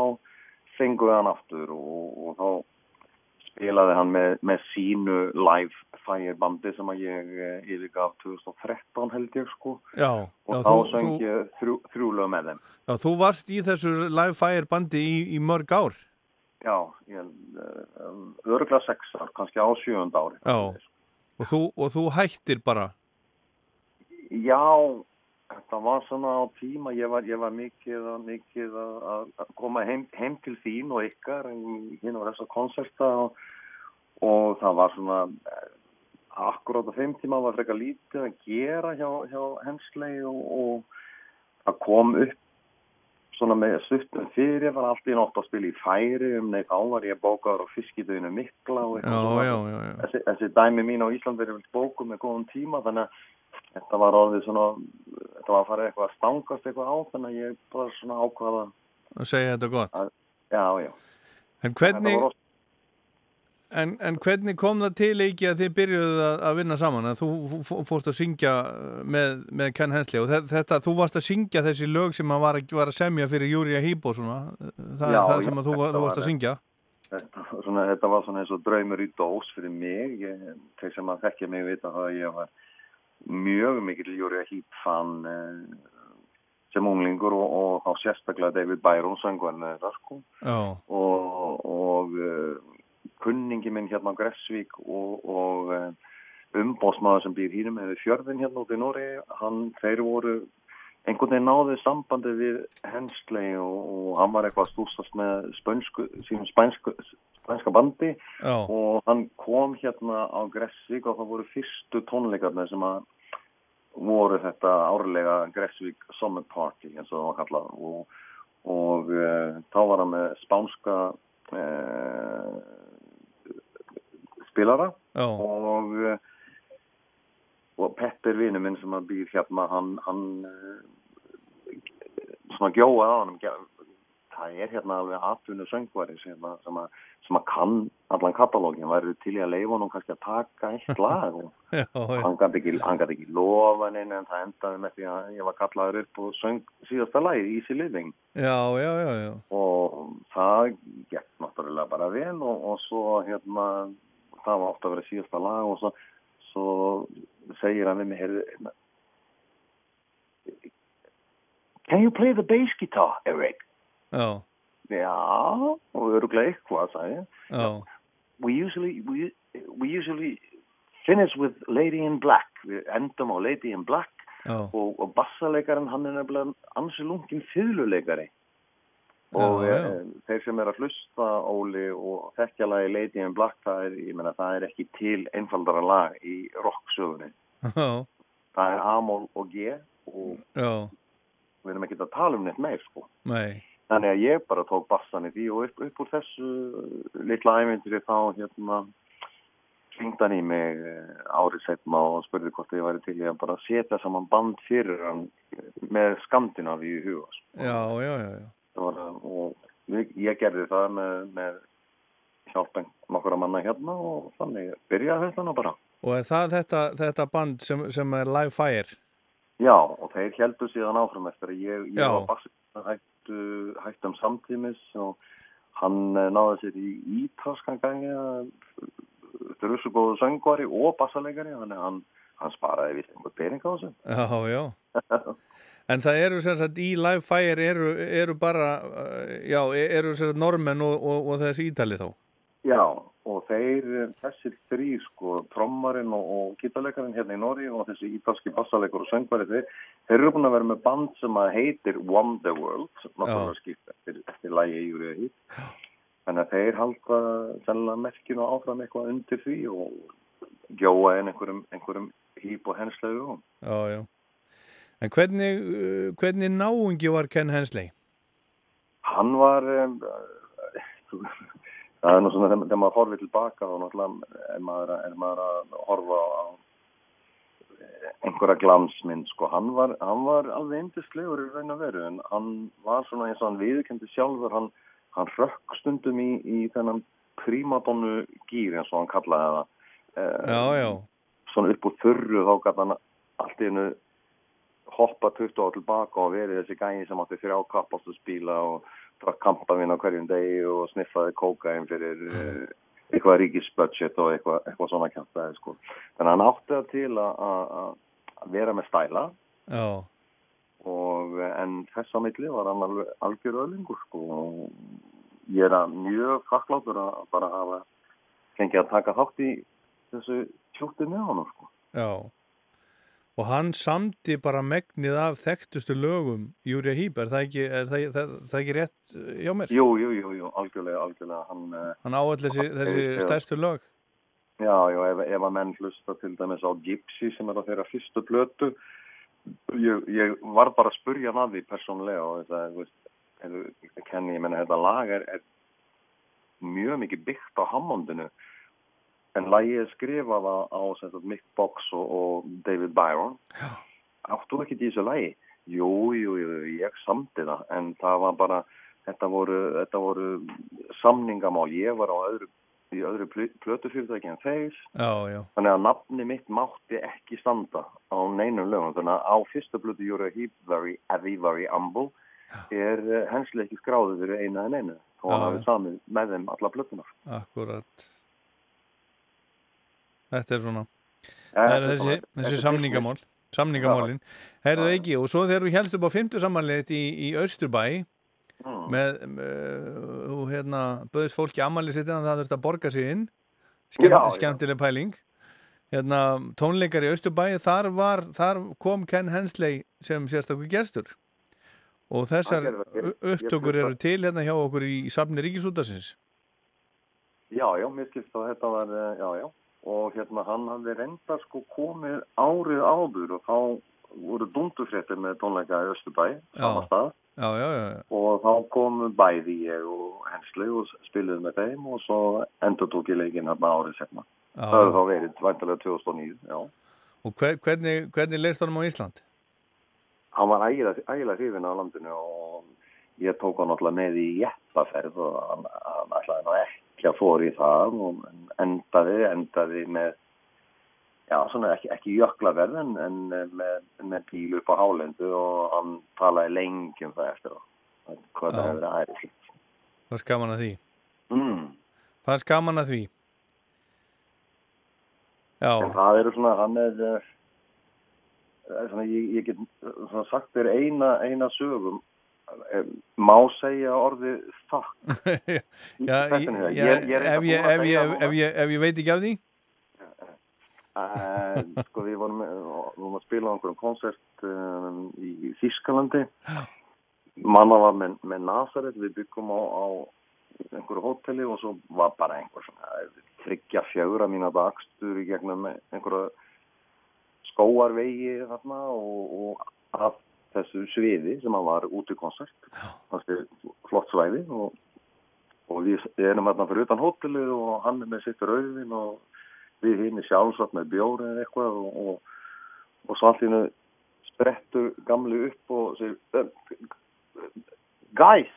fengum við hann aftur og, og þá spilaði hann með, með sínu live fire bandi sem að ég eh, yfirgaf 2013 held ég sko Já. og já, þá þú- söng ég þrjú, þrjúlega með þeim Já, þú varst í þessu live fire bandi í, í mörg ár. já, uh, örgla sex ár, kannski á sjöfund ári Já. Og þú, og þú hættir bara. já, þetta var svona á tíma ég var, ég var mikið, mikið að, koma heim, heim til þín og ykkar hinn og þessa konserta og, og það var svona akkurát á þeim tíma var frekar lítið að gera hjá, hjá Hensley og, og það kom upp svona með stuttum fyrir var allt í nótt að spila í færi um neitt ávar ég bókaður á fiskidöðinu mikla og Já, já, já. Þessi, þessi dæmi mín á Ísland verið bókum með góðum tíma þannig að þetta var orðið svona þetta var að fara eitthvað að stangast eitthvað á þannig að ég bara svona ákvaða Að segja þetta gott. að, já, já En hvernig, en, en hvernig kom það til ekki að þið byrjuðu að, að vinna saman? Að þú fórst að syngja uh, með, með Ken Hensley og þe- þetta, þú varst að syngja þessi lög sem að var, að, var að semja fyrir Júria Híbo svona. Það Já, er það sem að þú, var- þú varst var- að syngja. Þetta, svona, þetta var svona eins og draumur í dós fyrir mig ég, þeir sem að þekkja mig vita að ég var mjög mikill Júri Hít fan eh, sem unglingur og, og þá sérstaklega David Byron söngvarn þeirra sko Já. og, og uh, kunningi minn hérna á Gressvík og, og uh, umbósmaður sem býr hínum hefur fjörðin hérna út í Nóri hann, þeir voru einhvern veginn náðu sambandi við Hensley og, og hann var eitthvað að stúsast með spönsku, sínum spænsku, spænska bandi Já. og hann kom hérna á Gressvík og það voru fyrstu tónleikarnir sem að voru þetta árlega Gressvík Summer Party eins og það var kallað og, og uh, þá var hann með spánska uh, spilara Já. og uh, og Petter vinnu minn sem að býr hérna hann, hann svona gjóða á hann það er hérna alveg atvinnu söngvari sem, að- sem, að, sem að kann allan katalógin, væri til í að leifa honum kannski að taka eitt lag? Og Já, hann gæti ekki, ekki lofa neina en það endaði með því að ég var kallaður upp og söng síðasta lagi Easy Living. Já, já, og það gekk náttúrulega bara vel og, og svo hérna það var ofta að vera síðasta lag og svo, svo segir hann við mig hérna, Can you play the bass guitar, Eric? Já, Já, og öruglega eitthvað, sagði ég. já. We usually, we, we usually finish with Lady in Black. Við endum á Lady in Black Já. og, og bassalegarinn hann er nefnilega ansi lungin fyrluleikari. Og Já, já. eh, þeir sem er að hlusta, Óli, og þekkjalagi Lady in Black, það er, ég meina, það er ekki til einfaldara lag í rocksögunni. Já, Það er A-mól og G og já, við erum ekki að tala um neitt meir, sko. nei. Þannig að ég bara tók bassan í því og upp, upp úr þessu litla ævindri þá hérna hringd hann í mig eh, árið setna og spurði hvort ég væri til í að bara setja saman band fyrir hann með Skandinavíu í huga. sko. Já, já, já, já. Var, að- og ég gerði það með, með hjálpen nokkura manna hérna og þannig byrjaði þetta nú bara. Og er það þetta, þetta band sem, sem er Live Fire? Já, og þeir heldur síðan áfram eftir að ég, ég var bassist, hætt, hættu, hættum samtímis og hann eh, náði sér í ítalskan gangi þetta er þessu góðu söngvari og bassalegari þannig hann, hann sparaði vilt einhver pening á þessu Já, já. En það eru sem sagt í Live Fire eru, eru bara, uh, já, eru sem sagt normenn og, og, og þessi ítali þá? Já, og þeir, þessir þrý, sko, trommarinn og, og gítarleikarinn hérna í Nóri og þessi ítalski bassalegur og söngvari, þeir, þeir eru búin að vera með band sem að heitir Wonderworld, náttúrulega skipt eftir, eftir lægi í júriða hít. Þannig að þeir halda sennilega merkinu áfram eitthvað undir því og gjóa inn einhverjum, einhverjum hýp og henslegu. Já, já. En hvernig, uh, hvernig náungi var Ken Hensley? Hann var, um, það er nú svona þegar maður horfið tilbaka og náttúrulega er maður, er maður að horfa á einhverja glansmynd, sko. Hann var, hann var alveg eindislegur í raun og veru en hann var svona eins og hann viðkendi sjálfur, hann, hann rökk stundum í, í þennan prímadonnu gýr eins og hann kallaði það. Já, já. Svona upp úr þurru þá gæti hann allt í hennu hoppa 20 á tilbaka og verið þessi gæði sem átti þrjá kappastu spíla og drakk kampavinn á hverjum degi og sniffaði kókain fyrir uh, eitthvað ríkisbudget og eitthvað, eitthvað svona kæmtaði sko. Þannig að hann átti það til að vera með stæla Já. og en þess að milli var hann alveg algjör öðlingur sko og ég er að mjög þakkláttur að bara hafa fengið að taka þátt í þessu tjótti með hann sko. Já. Og hann samti bara megnið af þekktustu lögum Júri Hýp, er það ekki, er það, það, það ekki rétt uh, hjá mér? Jú, jú, jú, jú algjörlega, algjörlega. Hann, hann áall þessi, þessi stærstu lög? Já, já, ef, ef að menn hlusta til dæmis á Gypsy sem er á þeirra fyrstu blötu, ég, ég var bara að spurja hann að því persónlega og þetta, þú veist, kenni, ég menna, þetta lag er, er mjög mikið byggt á Hammondinu en lagið er skrifað á sagt, Mick Box og, og David Byron. Já. áttu ekki þessu lagi? Jú, jú, jú, ég samti það en það var bara þetta voru, þetta voru samningamál. Ég var á öðru í öðru plötufyrirtæki en þeir. Já, já. þannig að nafni mitt mátti ekki standa á neinum lögum. Þannig að á fyrsta plötu You're a Heap Very Heavy Very Humble er henslega ekki skráðið fyrir eina en einu og hann hafið samið með þeim alla plötunar Akkurat Þetta er svona Það er þessi, þessi samningamál samningamálin, heyrðu ekki og svo þegar þú helst upp á fymtu samanleitt í, í Östurbæ mm. með, með þú hérna böðist fólki amalið sitt en það þurft að borga sig inn. Skemm, Já, skemmtileg pæling. Hérna tónleikar í Östurbæ þar, var, þar kom Ken Hensley sem sérstaklega gestur. Og þessar upptökur eru til hérna hjá okkur í, í safni Ríkisútarsins Já, já, mér skilst að þetta var, eh, já, já, og hérna hann hafði reynda sko komið árið áður og þá voru dundufréttir með tónleika í Östubæ, Já, já, já, og þá komu bæði ég og Hensli og spiluðu með þeim og svo endur tók ég leikinn hérna árið setna. Já. Það hefur þá verið væntalega 2009, já. Og hver, hvernig, hvernig leist honum á Ísland? Hann var ægilega, hrifin á landinu og ég tók hann alltaf með í jeppaferð og hann, ætlaði nú ekki að fóra í það og endaði, endaði með, já svona ekki, ekki jöklaverð en, en með, með bíl upp á hálendu og hann talaði lengi um það eftir það. Hvað það hefur æðislegt. Það er skaman að því Mm. Það er skaman að því Já, En það eru svona, hann er, eh, er svona, ég, ég get svona sagt þér eina, eina sögum, má segja orðið þakk. já, já ég- ég ef, ég, að ef, ef, ef ég veit ekki af því. Uh, sko við vorum, vorum að spila á einhverjum konsert um, í Þískalandi mamma var með, með Nazareth við byggum á, á einhverju hóteli og svo var bara einhver svona þryggja fjögra mína dagstur í gegnum einhverju skóarvegi þarna og, og af þessu sviði sem að var út í konsert. Flott svæði og, og við erum þarna fyrir utan hótelið og hann er með sitt rauðin og við hinn sjálfsagt með bjóri eða eitthvað og, og, og hennu sprettur gamli upp og segir "Eh, guys,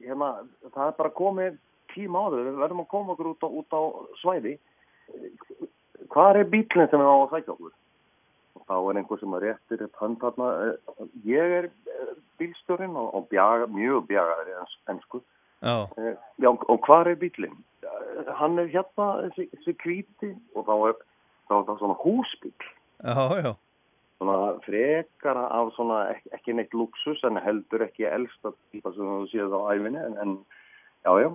hérna, það er bara komið tíma áður, við verðum að koma okkur út á, út á svæði. Hvað er bílinn sem við á að sækja okkur og þá er einhver sem að réttir upp hönd þarna "Eh, ég er eh, bílstjórin og, og bjaga, mjög bjagaður í ens, ennsku. Já. Já, og hvar er bílinn? Hann er hérna, þessi, þessi kvíti og þá er, það svona húsbíl. Já, já. Svona frekara af svona, ekki, neitt luxus en heldur ekki elsta típa sem þú séð á æfinni en, en já, já.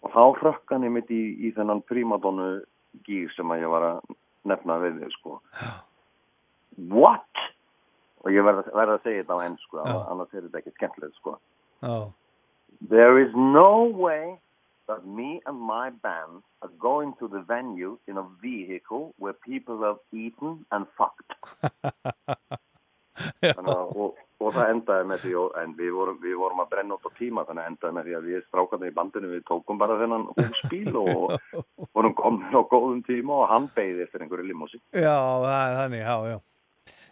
Og þá hrökk hann einmitt í, í þennan primadonu gýr sem að ég var að nefna við þig, sko. What? Og ég verð, verð að segja þetta á enn, sko, annars er þetta ekki skemmtilegt, sko. Já. There is no way that me and my band are going to the venue in a vehicle where people have eaten and fucked. Að, og, og það endaði með því, og, en við vorum, við vorum að brenna út á tíma, þannig að endaði með því að við strákarnir í bandinu, við tókum bara þennan húsbíl og vorum komin á góðum tíma og hann beigði eftir einhverju limósi. Já, það er þannig, já, já.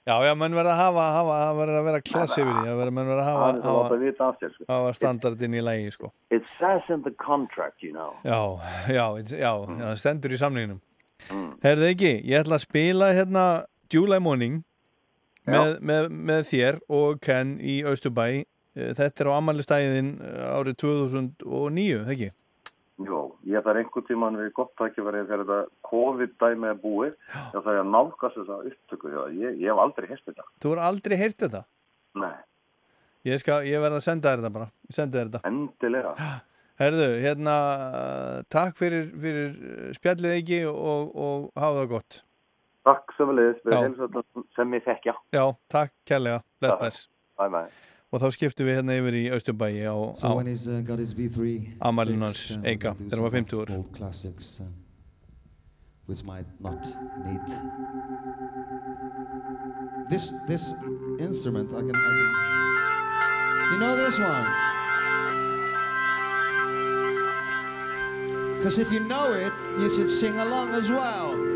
Já, já, menn verða að hafa, hafa, það verður að vera klass yfir því, verður menn verða að hafa, hafa, vita af sér, sko. hafa standardinn í lægi, sko. It says in the contract, you know. Já, já, já, já, það stendur í samninginum. Mm. Herðu ekki, ég ætla að spila hérna July Morning með, með, með þér og Ken í Östubæ. Eh, Þetta er á ammælistæðin árið 2009, það ekki? Jó, ég þarf einhver tíman við gott tækifærið þegar þetta COVID-dæmi er búið þá þarf ég að nálgast þessa upptöku ég, ég hef aldrei hérst þetta Þú er aldrei heyrt þetta? Nei, Ég, ég verð að senda þér þetta bara. Ég sendi þér þetta. endilega Herðu, hérna, takk fyrir, fyrir spjallið ekki og, og hafa það gott. Takk sem við leiðis, við heilsum þetta sem ég þekkja Já, takk kærlega. Bless, bless. Bye bye Og þá skiptum við hérna yfir í Östurbæi á, á uh, got his V3 amalinn hans fixed, uh, Eika, we'll do þegar hann var some 50 úr. Uh, which might not need. This this instrument I can, I can you know this one? Because if you know it you should sing along as well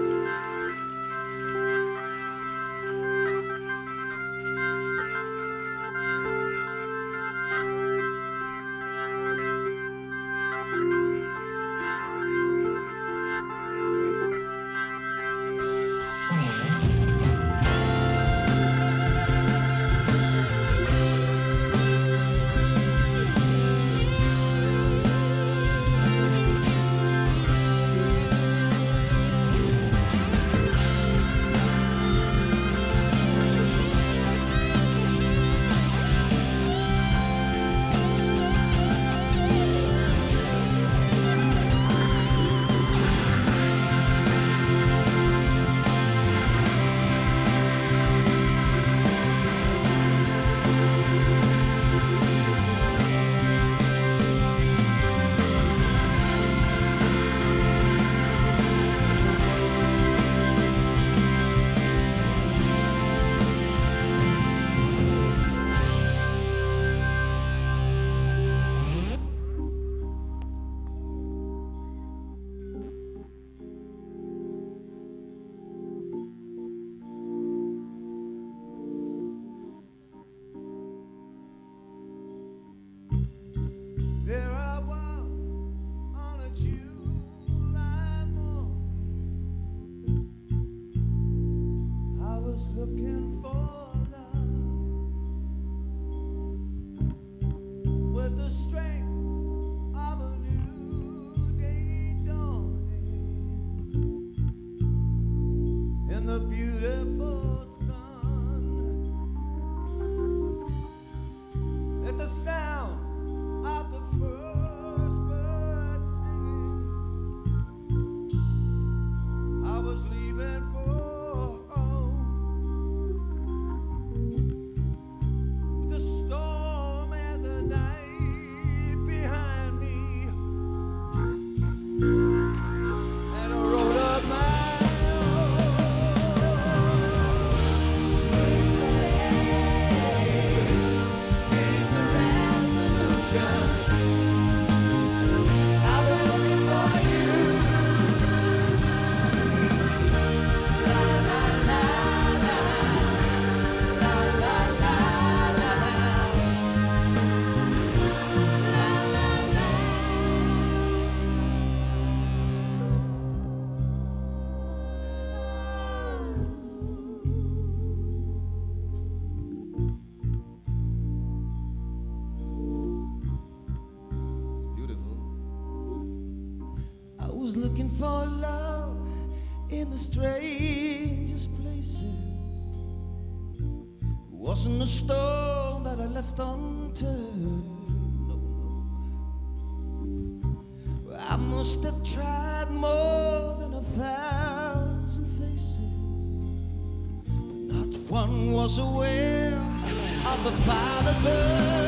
left unturned. No, no. I must have tried more than a thousand faces, but not one was aware of the fire that burned.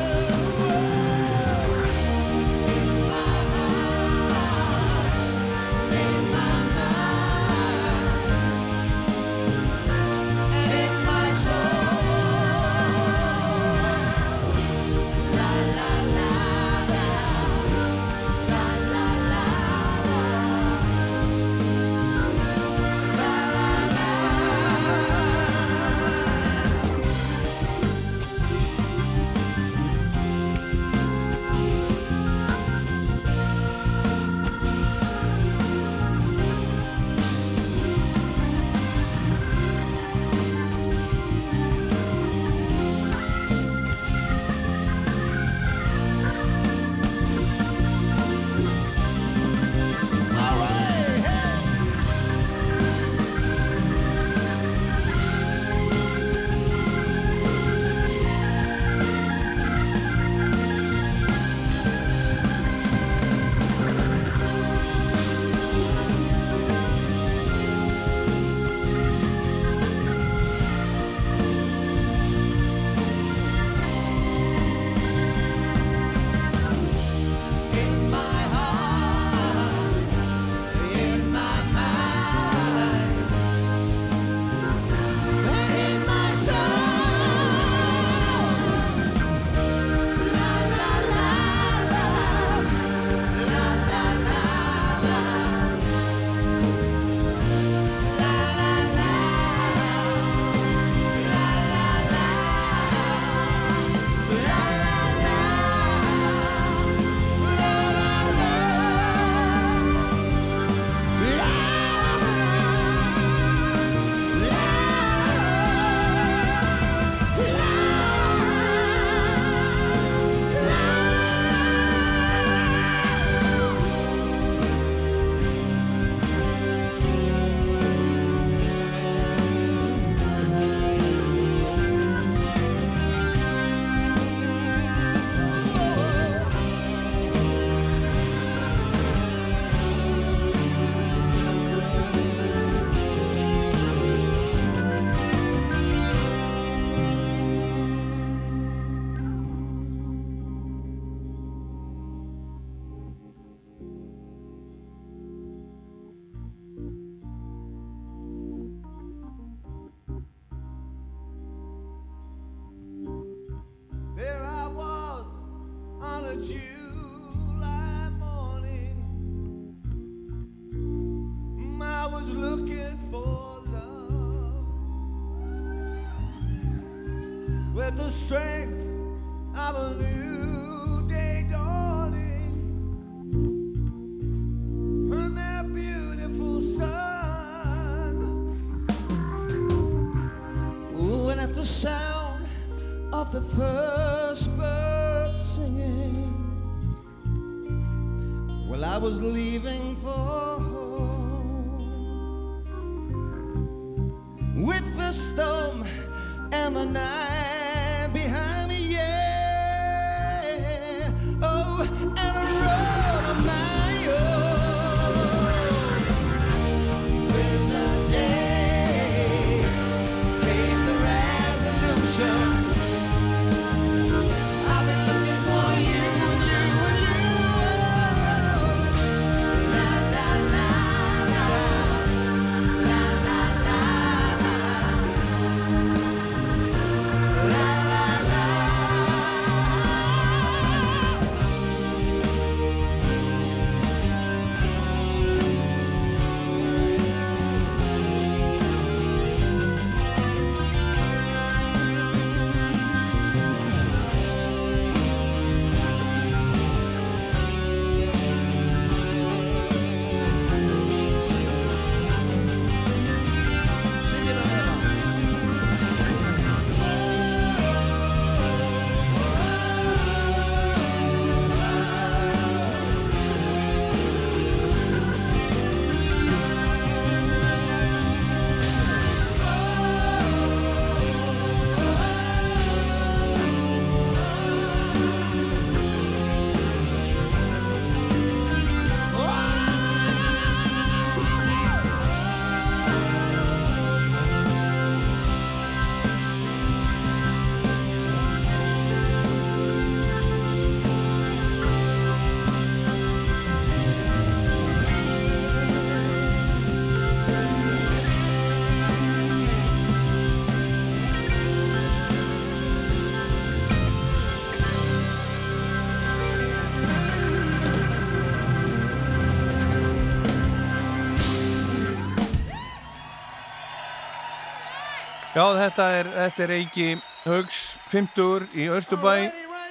Já, þetta er, þetta er Eiki Haugs 50 í Östubæ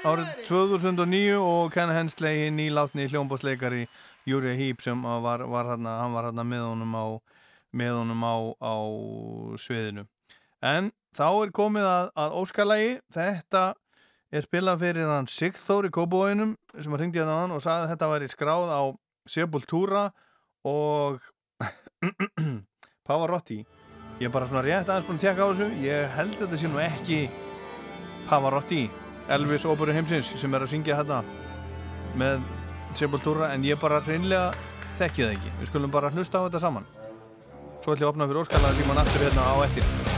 árið 2009 og Ken Hensley nýlátni hljómbásleikari Júri Hýp sem var, var hana, hann var hérna með honum á með honum á, á sviðinu. En þá er komið að, að óskalagi, þetta er spilað fyrir hann Sigþóri Kóbóinum sem ringdi hérna á hann og sagði að þetta væri skráð á Sepultura og Pavarotti. Ég er bara svona rétt aðeins búin að tjekka á þessu, ég held að þetta sé nú ekki Pavarotti, Elvis Óbúri Heimsins sem er að syngja þetta með Sepultura en ég bara hreinlega þekki það ekki. Við skulum bara hlusta á þetta saman. Svo ætlum ég að opna fyrir óskalaða síman aftur hérna á ettir.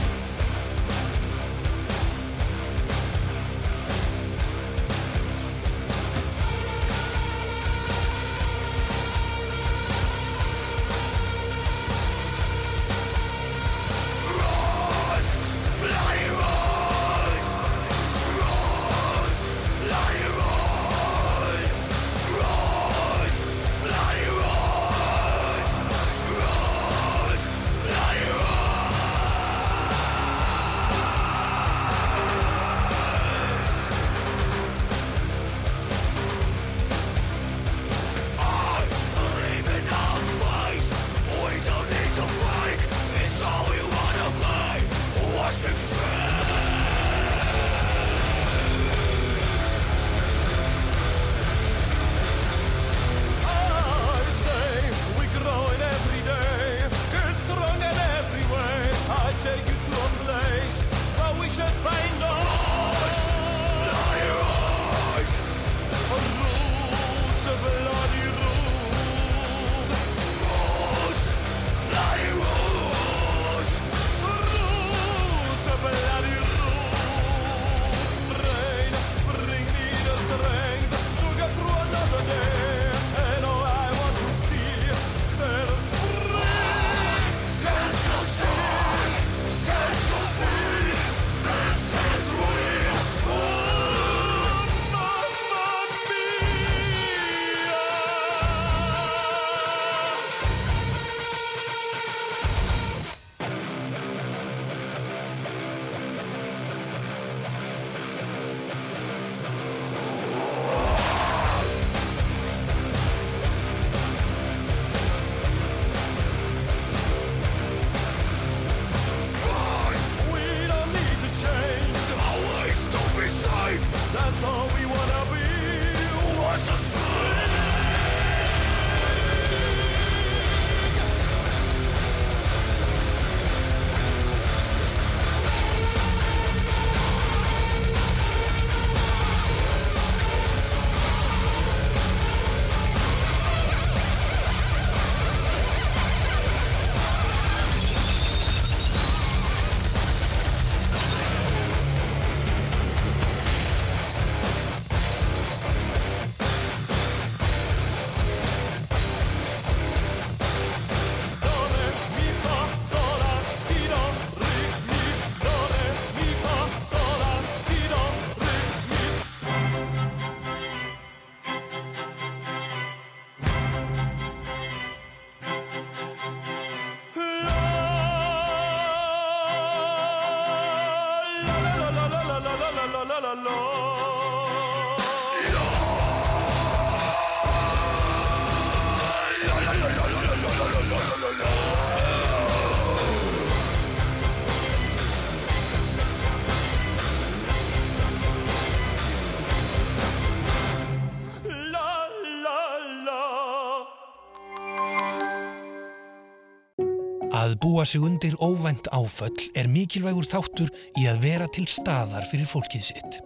Búa sig undir óvænt áföll er mikilvægur þáttur í að vera til staðar fyrir fólkið sitt.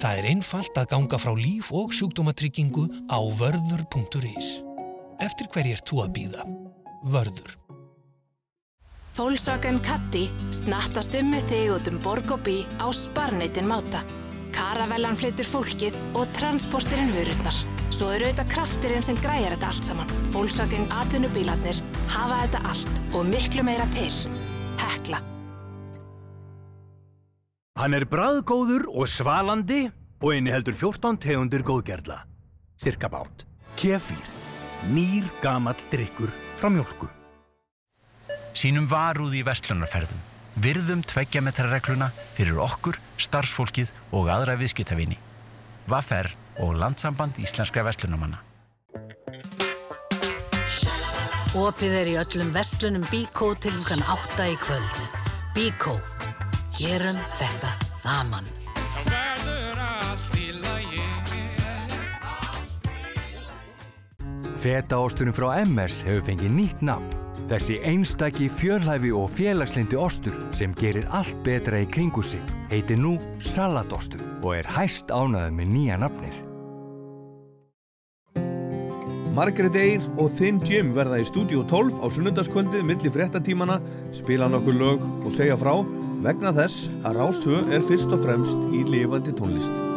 Það er einfalt að ganga frá líf og sjúkdómatryggingu á vörður.is. Eftir hverj er þú að býða? Vörður. Volkswagen Caddy snattast um með þig út um borg og bí á sparneitin máta. Karavellan flyttur fólkið og transportirinn vörurnar. Svo eru auðvitað krafturinn sem græjar þetta allt saman. Volkswagen atvinnubílarnir hafa þetta allt og miklu meira til. Hekla. Hann er bræðgóður og svalandi og inni heldur 14 tegundir góðgerla. Cirka bát. Kefír. Nýr gamall drikkur frá mjölku. Sýnum varúð í vestlunarferðum. Virðum tveggjametrarregluna fyrir okkur, starfsfólkið og aðra viðskiptavinni. Vaffer og Landsamband Íslenskra Vestlunumanna. Opið er í öllum vestlunum Bíkó til hlukan 8 í kvöld. Bíkó. Gerum þetta saman. Fetaosturinn frá MS hefur fengið nýtt nafn. Þessi einstaki, fjörlæfi og félagslindi ostur sem gerir allt betra í kringu sig heitir nú Salatostur og er hæst ánæðið með nýja nafnir. Margaret Eyre og Thin Jim verða í stúdíu 12 á sunnundaskvöldið milli fréttatímana, spila nokkur lög og segja frá vegna þess að Rástvö er fyrst og fremst í lifandi tónlist.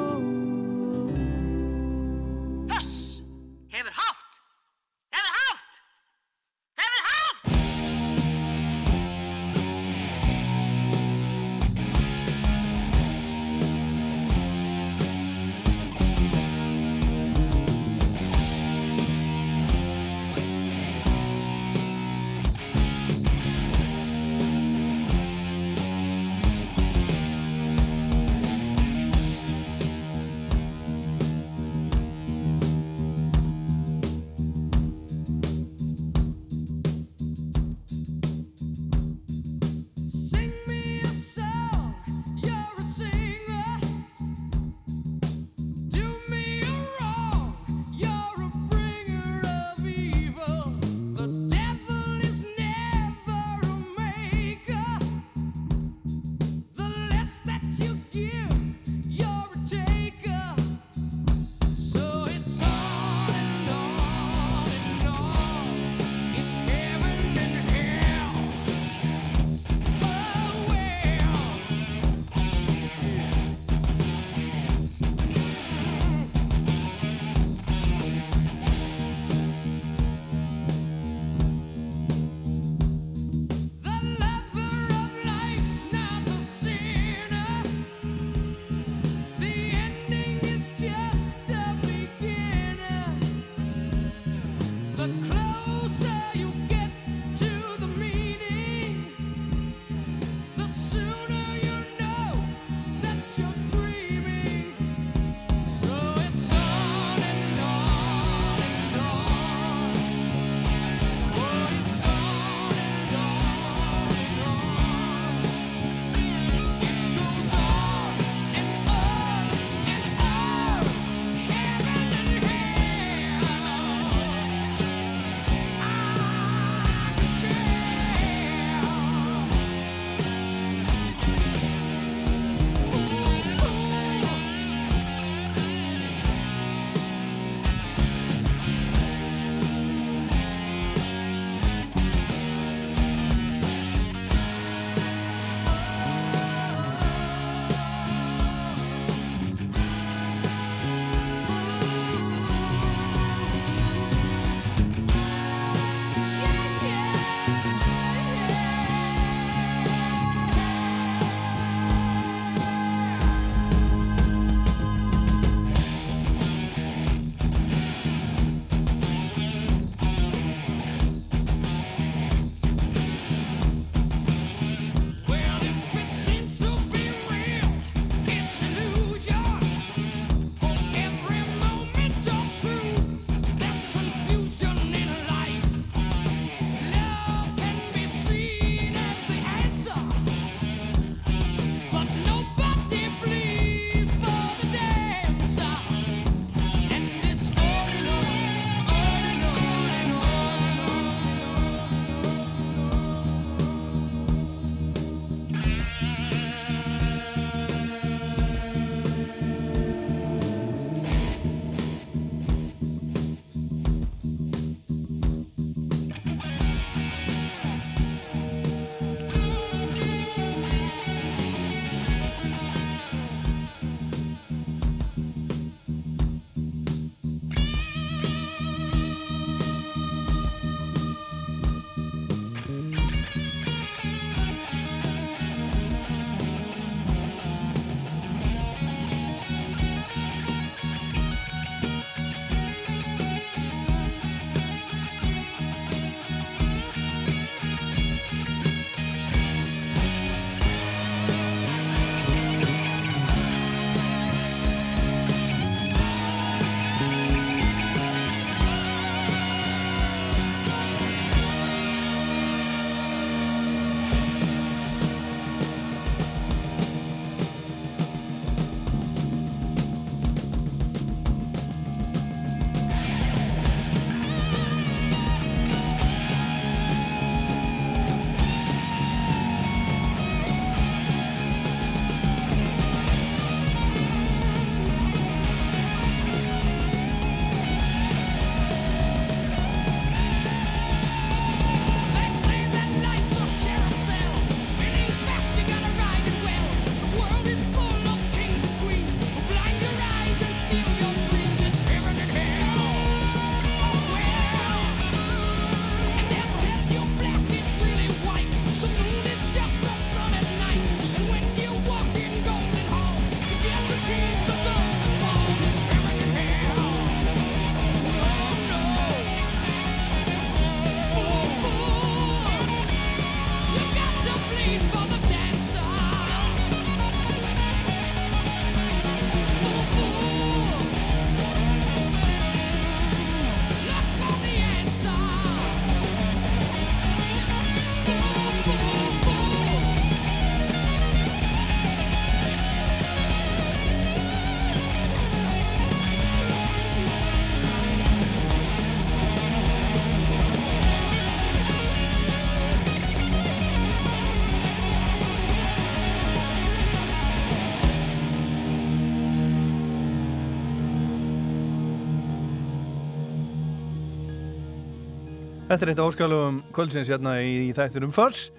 Þetta er eitt áskalugum kvöldsins hérna í, í þættinum First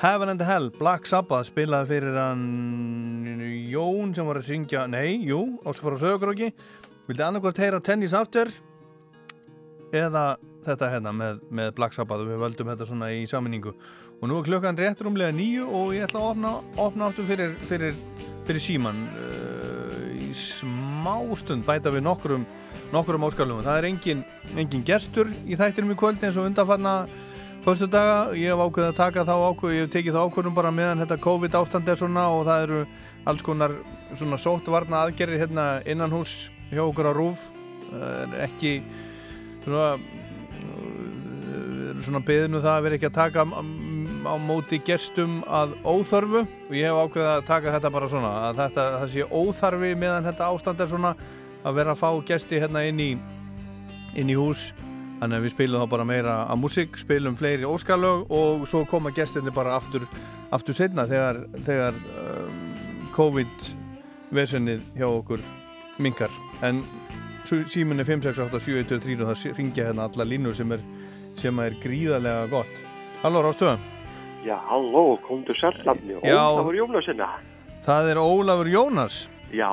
Heaven and Hell, Black Sabbath spilaði fyrir hann Jón sem var að syngja, nei, jú frá Sögurokki vildi annarkvært heyra tennis after eða þetta hérna með, með Black Sabbath. Og við völdum þetta svona í saminningu og nú er klukkan rétt rúmlega nýju og ég ætla að opna, opna áttum fyrir, fyrir, fyrir síman uh, í smá stund bæta við nokkrum nokkur um áskalum það er engin, engin gestur í þættinum í kvöld eins og undanfanna fyrstu daga, ég hef ákveðið að taka þá ákveð ég hef tekið þá ákveðum bara meðan þetta COVID ástand er svona og það eru alls konar svona sóttvarna aðgerri hérna innan hús hjá okkur á rúf ekki svona svona beðinu það að vera ekki að taka á móti gestum að óþörfu. Og ég hef ákveðið að taka þetta bara svona að þetta, það sé óþarfi meðan þetta ástand er svona að vera að fá gesti hérna inn í inn í hús. Þannig að við spilum þá bara meira að músík spilum fleiri óskalög og svo koma gestinni bara aftur, aftur setna þegar, þegar um, COVID vesenið hjá okkur mingar en síminni 568-7123 og það ringja hérna alla línur sem er, sem er gríðarlega gott. Halló Rástuða Já, halló, komdu sérnafni Ólafur Jónasinna Það er Ólafur Jónas. Já,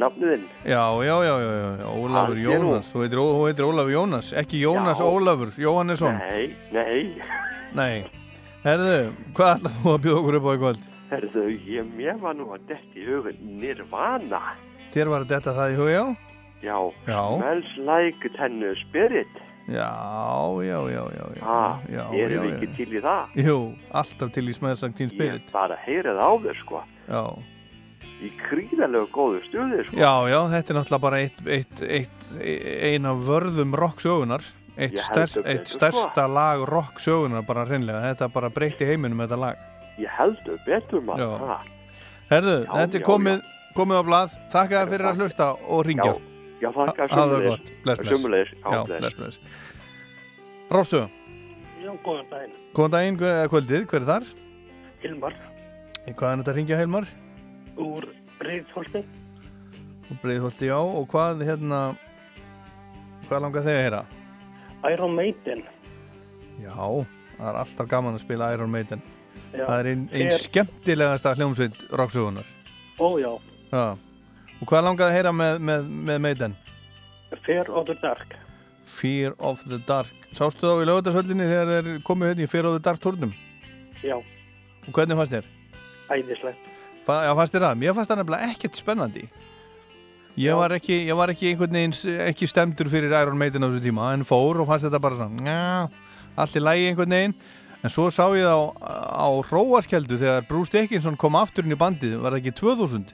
nafniðinn Já, já, já, já, já. Ólafur er Jónas þú heitir, heitir Ólafur Jónas ekki Jónas Já. Ólafur, Jóhannesson Nei, nei Nei, herðu, hvað ætlað þú að bjóða okkur upp á í kvöld? Herðu, ég mér var nú að detti í hugun Nirvana Þér var þetta það í hugja? Já, Já. smells like ten spirit Já, já, já, já, já, Ha, já, erum við ekki til í það? Jú, alltaf til í smæðsagt tín Ég spirit bara heyrið á þér sko Já, Í gríðarlega góðu stuði sko. Já, já, þetta er náttúrulega bara eitt, eitt, eitt, ein af vörðum rocksögunar Eitt, stærst, eitt betur, stærsta lag rocksögunar bara hreinlega, þetta bara breyti heiminum þetta lag. Ég heldur betur maður. Ha. Herðu, Já, þetta er komið, komið á blað. Þakka þér fyrir að hlusta og ringja Já, já, þakka það bless Sömuleiðis, já, Já, bless. bless, bless. Rástu, Já, góðan daginn. góðan daginn, kvöldið, hver er þar? Hilmar. Hvað er þetta að ringja Heilmar? Úr Breiðholti. Og Breiðholti, já, og hvað hérna Hvað langar þig að heyra? Iron Maiden. Já, það er alltaf gaman að spila Iron Maiden Já. Það er einn ein Er- skemmtilegasta hljómsveit rocksögunar Ó já, Já Og hvað langar að heyra með, með, með Maiden? Fear of the Dark. Fear of the Dark Sástu þá í lögutarsöllinni þegar þeir komið hérna í Fear of the Dark tórnum? Já, Og hvernig fannst þér? æðislegt. Já, fannst þér það? Mér fannst það nefnilega ekkert spennandi Ég var ekki, ég var ekki einhvern veginn ekki stemdur fyrir Iron Maiden á þessu tíma en fór og fannst þetta bara svona njá, allt í lægi einhvern veginn en svo sá ég það á, á Róaskeldu þegar Bruce Dickinson kom aftur inn í bandið var það ekki 2000?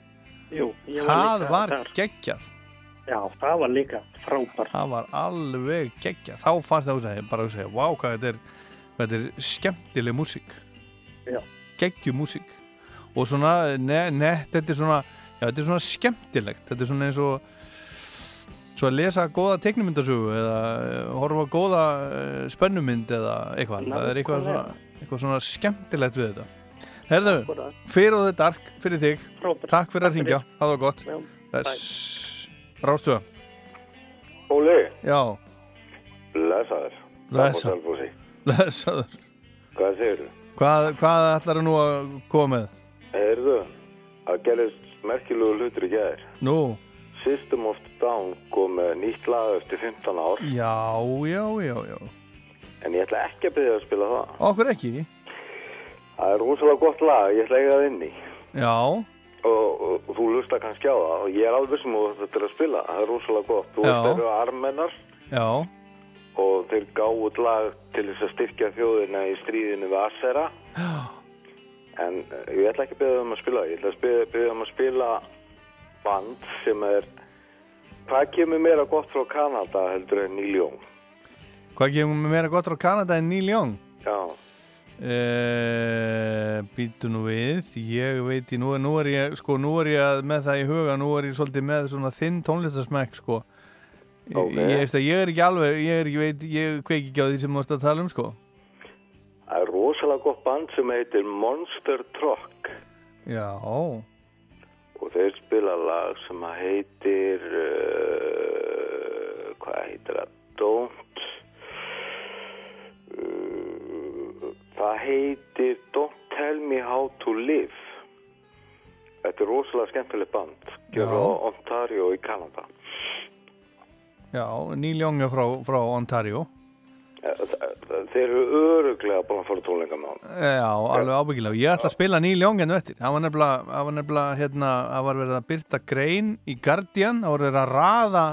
Jú, var Það var þar. geggjað Já, það var líka frábært. Það var alveg geggjað Þá fannst það að segja, bara að segja, vá hvað þetta er, þetta er skemmtileg músík Já. Og svona, ne, nett, þetta er svona já, þetta er svona skemmtilegt. Þetta er svona eins og svo að lesa góða teiknumyndasögu eða eh, horfa góða eh, spennumynd eða eitthvað. Það er eitthvað svona, eitthvað svona skemmtilegt við þetta. Herðu, fyrir og þetta dark fyrir þig. Frábært. Takk fyrir að ringja, það gott. Já, Bless Rástuða Óli, Selfossi. blessaður. Hvað segir þú? Hvað, hvað ætlar nú að koma með? Heyrðu, að gerist merkilegu hlutur í gæðir. Nú, System of Down kom nýtt lag eftir 15 ár, já, já, já, já en ég ætla ekki að byrja að spila það. Okkur ekki? Það er rosalega gott lag, ég ætla ekki að inn í. Já, Og, og, og þú lusta kannski á það og ég er alveg sem þú þetta er að spila. Það er rosalega gott. Þú veist, þeir eru armennar já, og þeir gáðu lag til þess að styrkja þjóðina í stríðinu við Assera. já En eh, ég ætla ekki að byrja um að spila, ég ætla að byrja um að spila band sem er, hvað kemur meira gott frá Kanada heldur en Neil Young? Hvað við meira gott frá Kanada en Neil Young? Já, Uh, býtu nú við ég veit í, nú, nú er ég sko, nú er ég með það í huga nú er ég svolítið með svona þinn tónlistarsmekk sko Ok. ég, ég, ég er ekki alveg ég er ekki, veit, ég kveik ekki á því sem þú mást að tala um sko rosalega gott band sem heitir Monster Truck já, og þeir spila lag sem heitir, uh, hvað heitir það, Don't, Það heitir Don't Tell Me How To Live. Þetta er rosalega skemmtileg band. Gjör á Ontario í Kanada. Já, Neil Young er frá, frá Ontario. Þeir eru öruglega búin að fara tónleika með hann. Já, alveg ábyggilega. Ég ætla að spila Neil Young. Það var nefnilega, það var nefnilega, hérna, það var verið að byrta grein í Guardian, það var verið að raða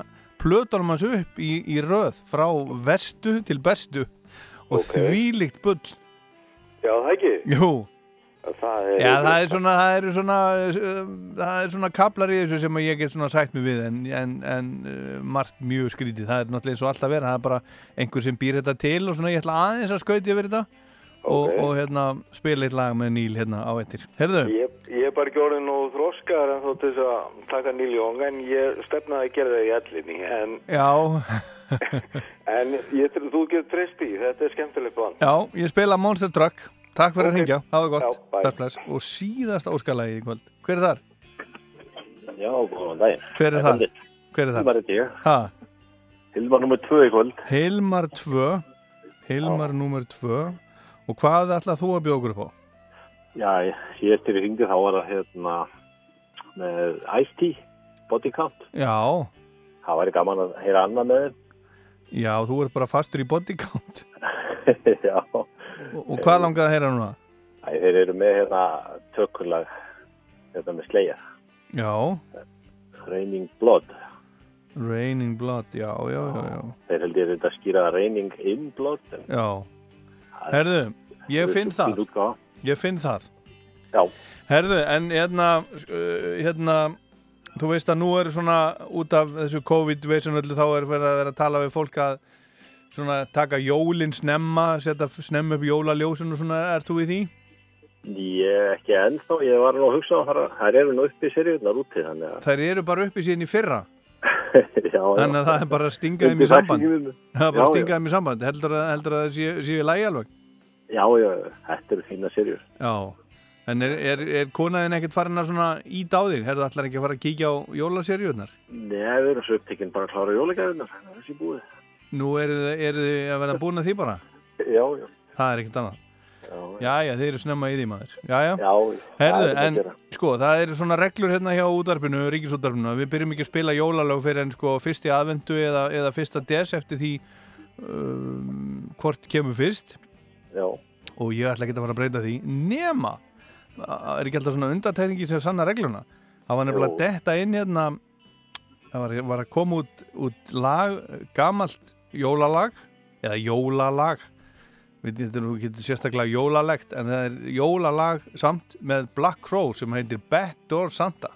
plötunum hans upp í, í röð frá vestu til bestu og Ok. þvílíkt bull. Já, það ekki? Jú. Það er... Já, það er svona, það eru svona, það er svona kaplar í þessu sem ég get svona sætt mig við en, en, en uh, margt mjög skrítið. Það er náttúrulega eins og alltaf vera, það er bara einhver sem býr þetta til og svona ég ætla aðeins að skauti yfir þetta og, og hérna spila eitt lag með Níl hérna á eittir. Herðu? Ég, ég er bara ekki orðin og þroskar en þó til þess að taka Neil Young en ég stefnaði að gera það í allinni en, Já, en ég, þú getur treyst í, þetta er skemmtilegt band. já, ég spila Monster Truck. Takk fyrir Ok. að ringja, hafa gott. Bye. Bless. Og síðast áskalagi í kvöld. Hver er þar? Já, góðan daginn. Hver er þar? Hver er þar? Hilmar heiti ég. Ha? Hilmar nummer 2 í kvöld. Hilmar 2 Hilmar nummer 2 Og hvað ætlað þú að bjóða okkur upp á? Já, ég eftir í ringu þá var það hérna með Ice-T, Body Count. Já, Það væri gaman að heyra annað með þeim. já, þú ert bara fastur í body count Já. Og, hvað langaði að heyra núna? Æ, þeir eru með hérna tökulag hérna með slegja. Já, Raining Blood. Raining Blood, já, já, já, já Þeir held ég þetta að skýra Raining in Blood. En Já, herðu, ég finn það. Ég finn það Já. Herðu, en hérna, uh, hérna Þú veist að nú er svona út af þessu COVID-veisun öllu þá er verið að vera að tala við fólk að svona taka jólin snemma setja snemma upp jólaljósun og svona, ert þú í því? Ég ekki ennþá, ég var nú að hugsa á það, það eru nú uppi seriðunar úti, þannig að, Þær eru bara uppi síðan í fyrra já. Þannig að það er bara að stinga þeim í samband. Það er bara að Já, stinga já. þeim í samband Heldur að, heldur að það séu sé í lægi alveg? Já, já, þetta eru fína serjur. Já En er, er, er konaðin ekkert farin að svona íta á þig? Herðu allar ekki að fara að kíkja á jólaserjurnar? Nei, við erum svo upptekinn bara að klára jólegæðunar, það er þessi búið. Nú eru þið, að vera búin að því bara? Já, já. Það er ekkert annað. Já, já, já, þeir eru snemma í því maður. Já, já, Já, Herðu, er en sko, það eru svona reglur hérna hjá útvarpinu, ríkisútvarpinu Við byrjum ekki að spila jólalög fyrir en sko fyrsti aðvendu eða, eða fyrsta des eftir því um, hvort kemur fyrst. Já. Og ég ætla ekki að fara að breyta því Nema, er ekki alltaf svona undatæringi sem sanna regluna. Það var nefnilega detta inn hérna Það var, var að koma út, út lag, gamalt jólalag Eða jólalag. Við getum getur sérstaklega jólalegt En það er jólalag samt með Black Crow sem heitir Backdoor Santa.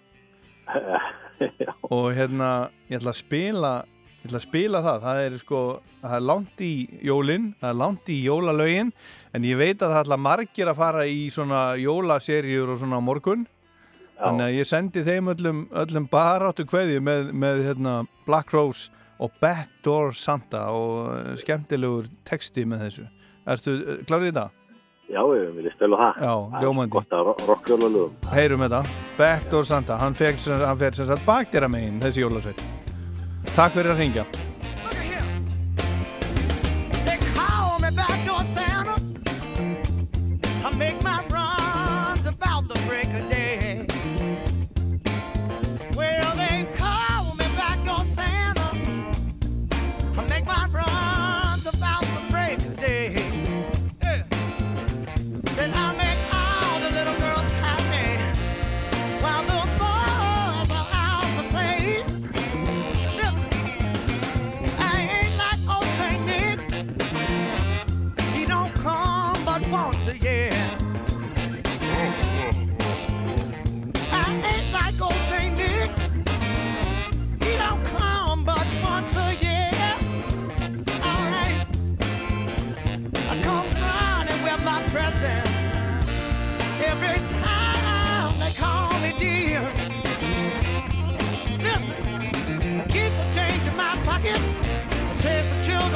Og hérna, ég ætla að spila Ég ætla að spila það, það er sko það er langt í jólin, það er langt í jólalögin, en ég veit að það ætla margir að fara í svona jólaserjur og svona morgun þannig að ég sendi þeim öllum, öllum baráttu kveðju með, með hérna, Black Rose og Backdoor Santa og eh, skemmtilegur texti með þessu Ertu eh, klárið í þetta? Já, við viljum spila það. Já, ljómandi. Gott að rockjólalögum. Heyrum þetta, Backdoor Santa hann fer sem sagt bakdýra megin þessi jólasveit Takk fyrir að ringja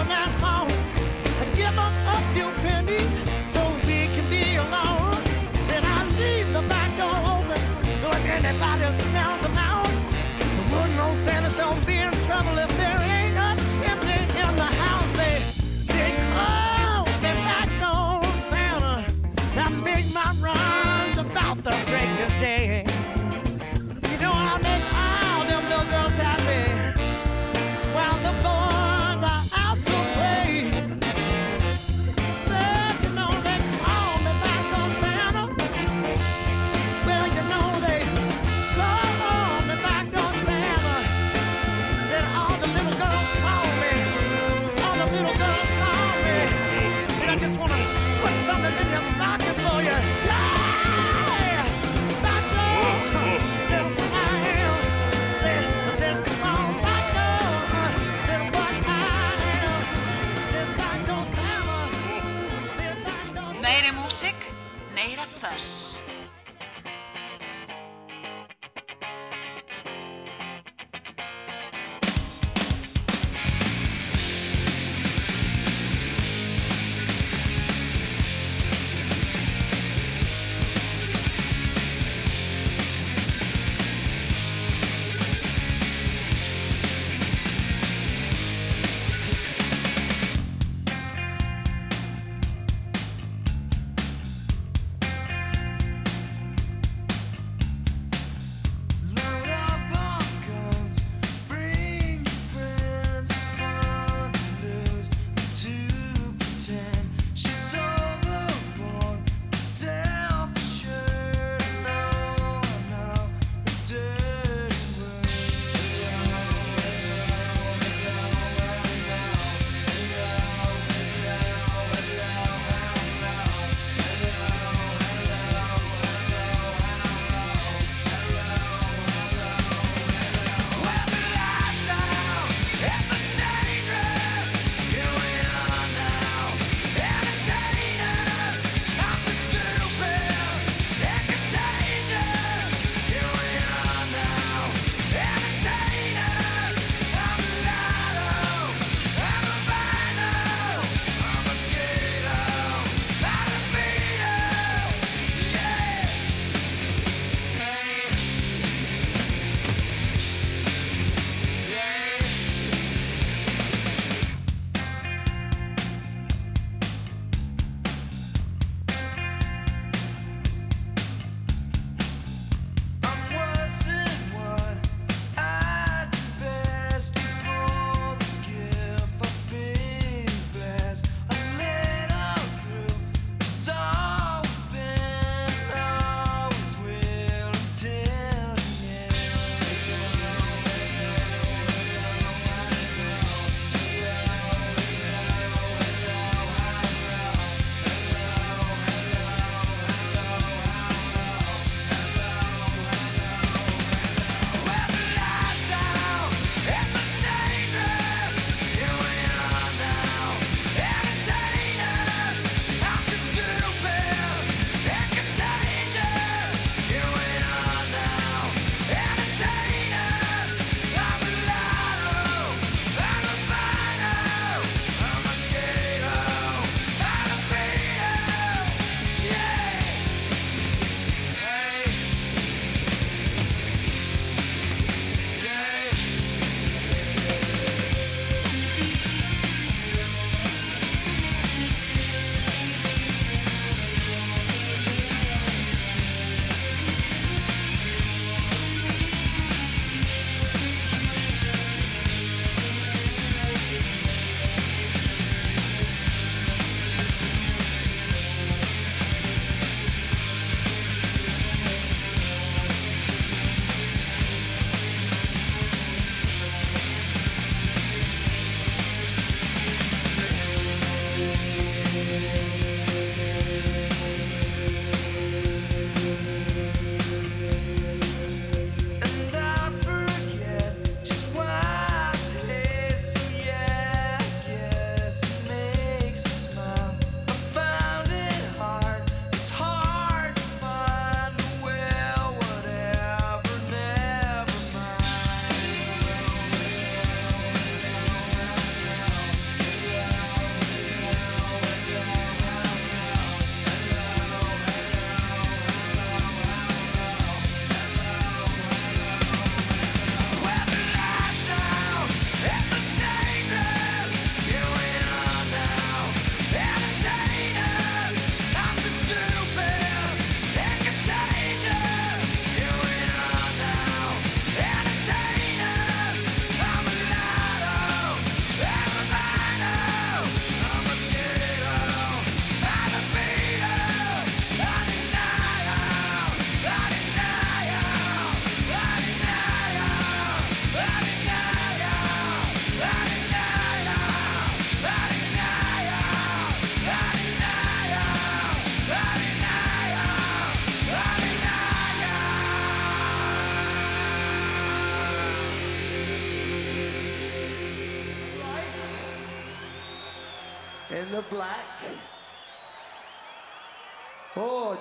the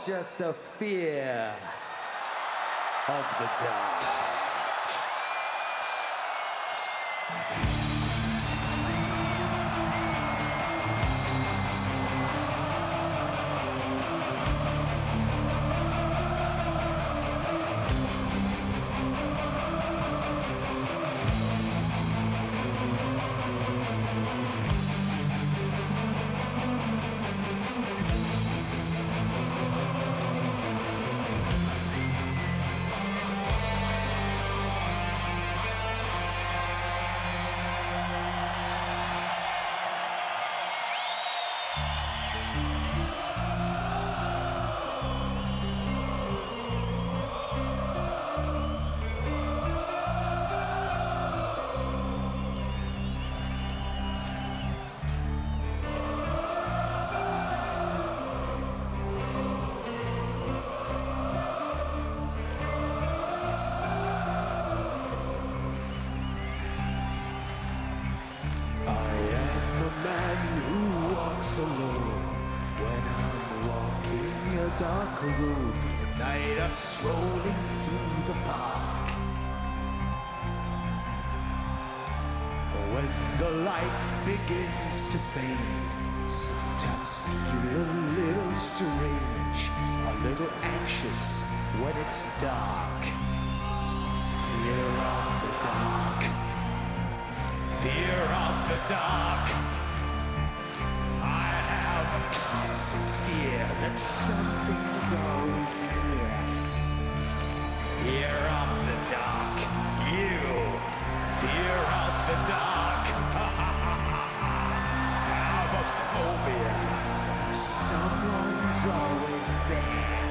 just a fear of the devil. little anxious when it's dark. Fear of the dark. Fear of the dark. I have a constant fear that something is always near. Fear of the dark. You. Fear of the dark. have a phobia. Someone's always thing.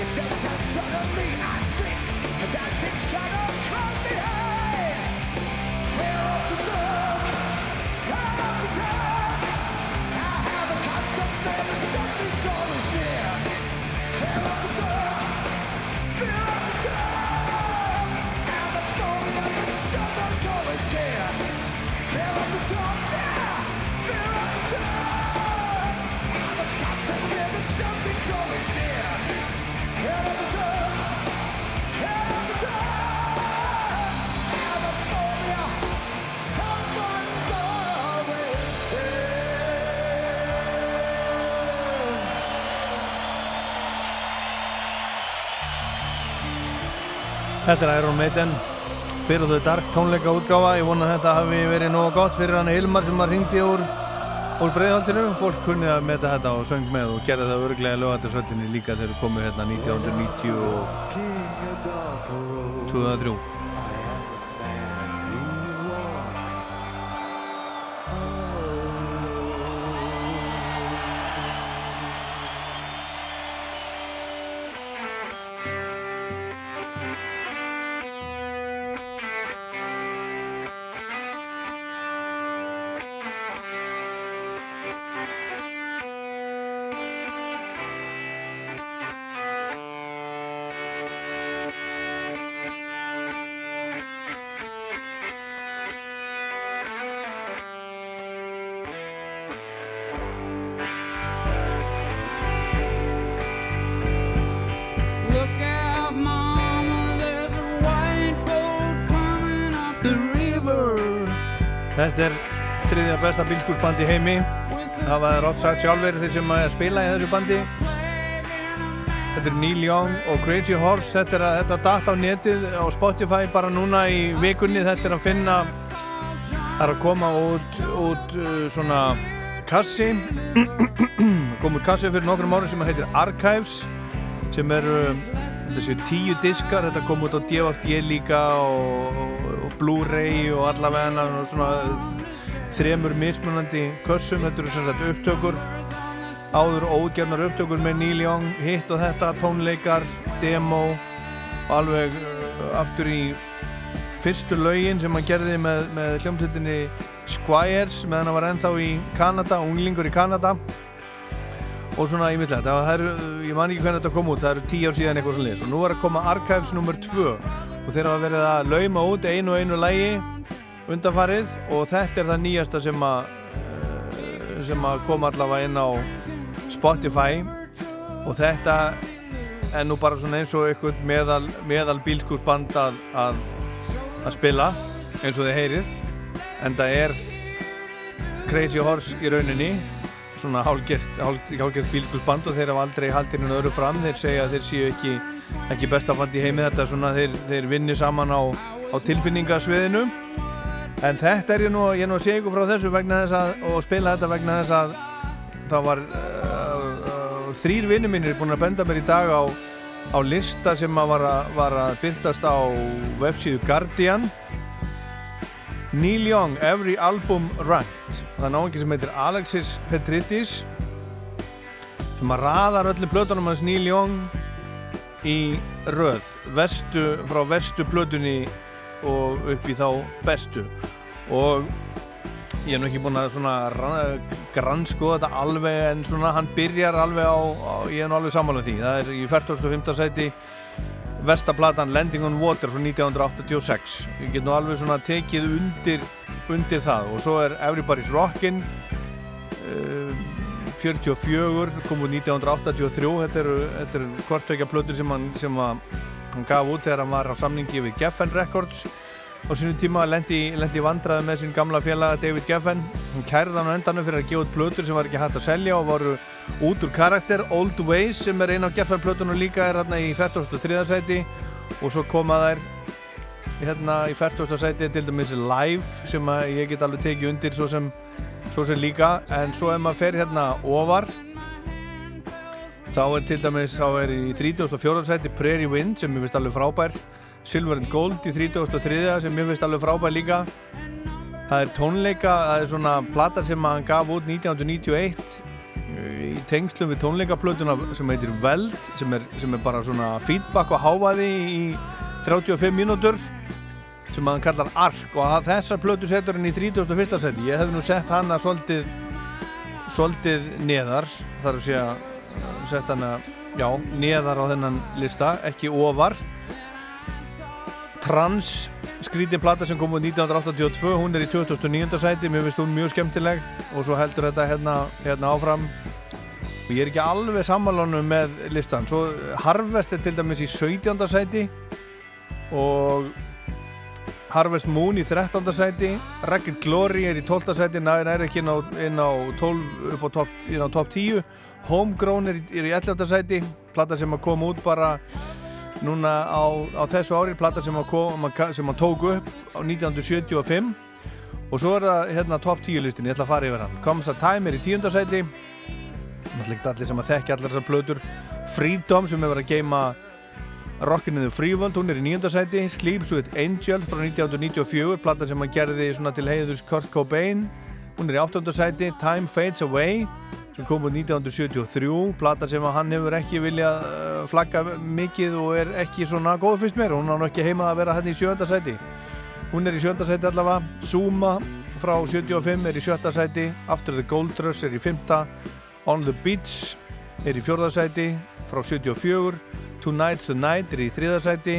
Tricks. Cassettes and suddenly I speaks. Dancing shadows from behind. Fear of the dark. Þetta er Iron Maiden. Fyrir þau dark tónleika útgáfa. Ég vona að þetta hafi verið nóga gott fyrir hann Hilmar sem var hringdi úr, úr breiðhaltinu fólk kunni að meta þetta og söng með og gerði það örglega lögatarsöllinni líka þegar við komum hérna 1990 og 2003 besta bílskúrsband í heimi. Það var oft sagt sjálfur þeir sem að spila í þessu bandi. Þetta er Neil Young og Crazy Horse. Þetta er að þetta datt á netið á Spotify bara núna í vikunni. Þetta er að finna það er að koma út, út uh, svona kassi. Kom út kassi fyrir nokkrum árum sem heitir Archives sem eru þessi tíu diskar, þetta kom út á DVD líka og, og Blu-ray og allavega og svona þremur mismunandi kössum, þetta eru sem sagt upptökur. Áður ógjörnar upptökur með Neil Young, hitt og þetta tónleikar, demo og alveg uh, aftur í fyrstu laugin sem hann gerði með, með hljómsveitinni Squires meðan hann var ennþá í Kanada, unglingur í Kanada. Og svona ímislegt það eru, ég man ekki hvernig þetta kom út það eru tíu ár síðan eitthvað svona og nú er að koma Archives nr. 2 og þeir hafa verið að lauma út einu og einu lægi undanfarið og þetta er það nýjasta sem að eh, sem að koma allavega inn á Spotify. Og þetta er nú bara svona eins og einhvern meðal, meðal bílskúsband að, að, að spila eins og þið heyrið. En það er Crazy Horse í rauninni svona hálgert, hálgert bílskúsband og þeir hafa aldrei haldið hennu öru fram. Þeir segja að þeir séu ekki, ekki bestafand í heimi. Þetta svona þeir, þeir vinni saman á, á tilfinningasviðinu en þetta er ég nú, ég nú segja ykkur frá þessu vegna þess að, og spila þetta vegna þess að það var uh, uh, þrýr vinnir mínir búin að benda mér í dag á, á lista sem að var, að var að byrtast á websíðu Guardian. Neil Young, Every Album Ranked það er náðungi sem heitir Alexis Petridis sem að raðar öllum plötunum hans Neil Young í röð. Vestu, frá vestu plötunni og upp í þá bestu. Og ég er nú ekki búin að grannskoða þetta alveg en svona hann byrjar alveg á, á ég er nú alveg sammála því. Það er í 45. sæti Vestaplatan Landing on Water frá 1986 ég get nú alveg svona tekið undir undir það. Og svo er Everybody's Rockin' uh, 44 kom úr 1983 þetta eru, eru kvartveikja plötur sem hann, sem að, hann gaf út þegar hann var á samningi við Geffen Records á sínum tíma lendi, lendi vandraði með sín gamla félaga David Geffen hann kærði hann á endanum fyrir að gefa út plötur sem var ekki hægt að selja og voru út úr karakter Old Ways sem er eina á Geffen plötunum líka er hérna í 43. sæti og svo koma þær hérna í 40. sæti til dæmis Live sem ég get alveg tekið undir svo sem, svo sem líka en svo ef maður fer hérna ofar þá er til dæmis þá er í 34. sæti Prairie Wind sem ég finnst alveg frábær Silver and Gold í 33. sem ég finnst alveg frábær líka það er tónleika, það er svona platar sem hann gaf út 1991 í tengslum við tónleikaplötuna sem heitir Veld sem er, sem er bara svona feedback og hávaði í 35 mínútur sem hann kallar Ark og þessar plötu setur hann í 31. seti ég hef nú sett hana svolítið svolítið neðar þar að segja sett hana já, neðar á þennan lista ekki ofar Trans skrítin plata sem kom úr 1982 hún er í 2009. sæti, mér finnst hún mjög skemmtileg og svo heldur þetta hérna, hérna áfram og ég er ekki alveg sammálunum með listan svo Harvest er til dæmis í 17. sæti og Harvest Moon í 13. sæti Ragged Glory er í 12. sæti næri nær ekki inn á, inn á 12 upp á top, inn á top 10 Homegrown er, er í 11. sæti plata sem að koma út bara núna á, á þessu ári plata sem að, kom, sem að tók upp á 1975 og svo er það hérna top 10 listin, ég ætla að fara yfir hann Comes a Time er í 10. sæti allir sem að þekki allar þessar plötur Freedom sem hefur að geima Rockin' in the Free World, hún er í 9. sæti Sleeps with Angel frá 1994 plata sem að gerði til heiðus Kurt Cobain, hún er í 8. sæti Time Fades Away sem kom úr 1973, plata sem hann hefur ekki viljað uh, flagga mikið og er ekki svona góð fyrst mér hún á nú ekki heima að vera hann í 7. sæti hún er í 7. sæti allavega Zuma frá 75 er í 7. sæti After the Gold Rush er í 5. On the Beach er í 4. sæti frá 74 Tonight's the Night er í 3. sæti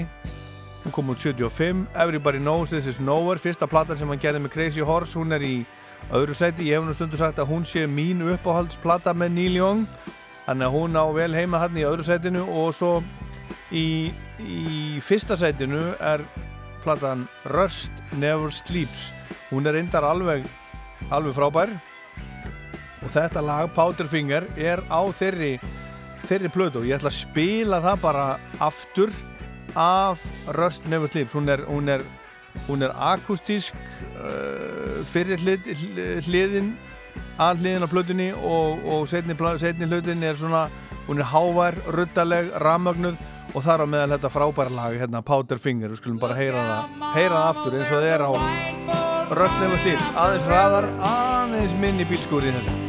hún kom út 75 Everybody Knows This Is Nowhere fyrsta platan sem hann gerði með Crazy Horse hún er í öðru sæti ég hef nú stundu sagt að hún sé mín uppáhaldsplata með Neil Young þannig að hún á vel heima hann í öðru sætinu og svo í, í fyrsta sætinu er platan Rust Never Sleeps. Hún er reyndar alveg alveg frábær. Og þetta lag Powderfinger er á þeirri þeirri plötu og ég ætla að spila það bara aftur af Rust Never Sleeps. Hún er, hún er, hún er akustísk uh, fyrir hlið, hliðin að hliðin á plötunni og, og setni, setni hlutin er svona hún er hávær, ruttaleg, rammögnuð og þar á meðal þetta frábæra lag hérna Powderfinger, við skulum bara heyra það heyra það aftur eins og það er á Rust Never Sleeps, aðeins hraðar aðeins minni bílskúri þessu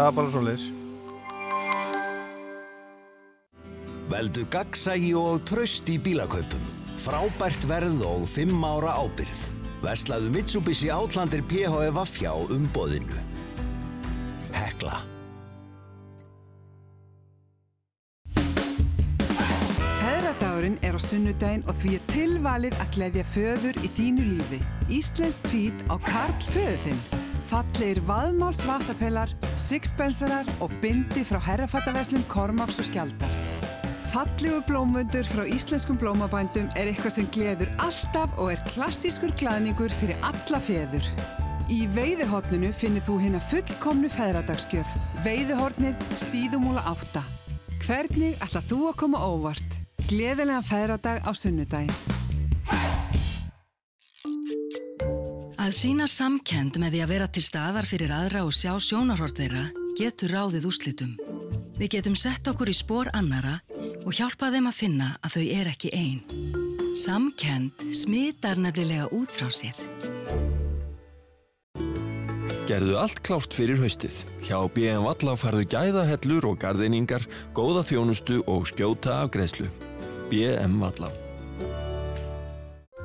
Það er bara svo leiðis. Veldu gaggsægi og tröst í bílakaupum. Frábært verð og 5 ára ábyrð. Verslaðu Mitsubishi Outlander PHEV Vafjá um boðinu. Hekla. Feðradagurinn er á sunnudaginn og því er tilvalið að gleðja föður í þínu lífi. Íslenskt hvít á Karl föðuðinn. Fallegir vaðmáls vasapellar, sixpensarar og bindi frá herrafattaveslum Kormáks og Skjaldar. Fallegu blómundur frá íslenskum blómabændum er eitthvað sem gleður alltaf og er klassískur glaðningur fyrir alla feður. Í veiðihorninu finnir þú hérna fullkomnu feðradagsgjöf. Veiðihornið síðumúla átta. Hvernig ætla þú að koma óvart? Gleðilega feðradag á sunnudaginn. Að sína samkend með því að vera til staðar fyrir aðra og sjá sjónarhort þeirra getur ráðið úrslitum. Við getum sett okkur í spór annara og hjálpa þeim að finna að þau er ekki einn. Samkend smitar nefnilega út frá sér. Gerðu allt klárt fyrir haustið. Hjá BM Valla farðu gæðahellur og gardiningar, góða þjónustu og skjóta af greiðslu. BM Valla.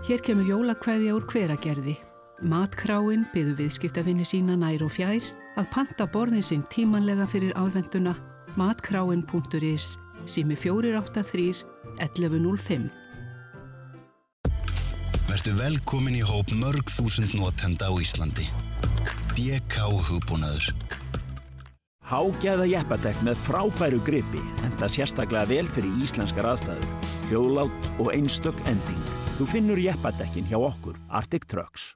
Hér kemur jólakveðja úr hveragerði. Matkráin byðu viðskiptafinni sína nær og fjær að panta borðin sinn tímanlega fyrir áðvenduna matkráin.is sími 483 1105 Vertu velkomin í hóp mörg þúsund notenda á Íslandi. DK hugbúnaður. Hágæða jeppadekk með frábæru gripi enda sérstaklega vel fyrir íslenskar aðstæður. Hljóðlátt og einstök ending. Þú finnur jeppadekkin hjá okkur, Arctic Trucks.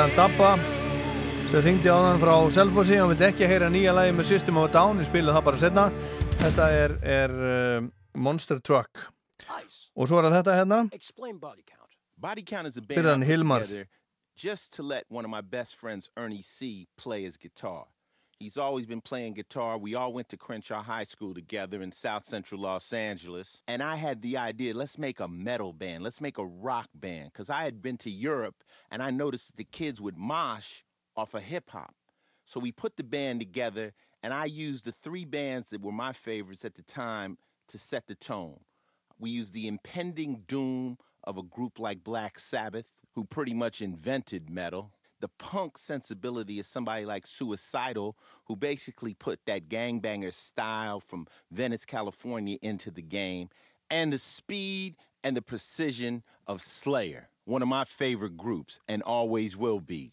Hann Dabba sem ringdi á hann frá Selfossi. Hann vil ekki heyra nýja lagi með System of a Down ég spilaði það bara setna þetta er, er uh, Monster Truck. Og svo er þetta hérna. Fyrir hann Hilmar. just to let one of my best friends, Ernie C, play his guitar. He's always been playing guitar. We all went to Crenshaw High School together in South Central Los Angeles. And I had the idea let's make a metal band, let's make a rock band. Because I had been to Europe and I noticed that the kids would mosh off of hip hop. So we put the band together and I used the three bands that were my favorites at the time to set the tone. We used the impending doom of a group like Black Sabbath, who pretty much invented metal. The punk sensibility of somebody like Suicidal, who basically put that gangbanger style from Venice, California into the game. And the speed and the precision of Slayer, one of my favorite groups and always will be.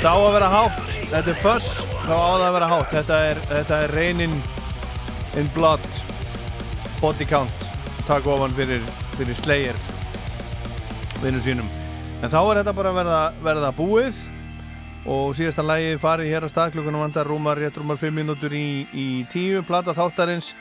Þetta á að vera hátt, þetta er fuss, þá á það að vera hátt. Þetta er, þetta er Rainin in Blood, body count, takk ofan fyrir, fyrir Slayer, vinnum sínum. En þá er þetta bara að verða, verða búið og síðasta lægi farið hér á stað klukkunum vandar rúmar, rétt rúmar 5 mínútur í, í tíu, plata þáttarins.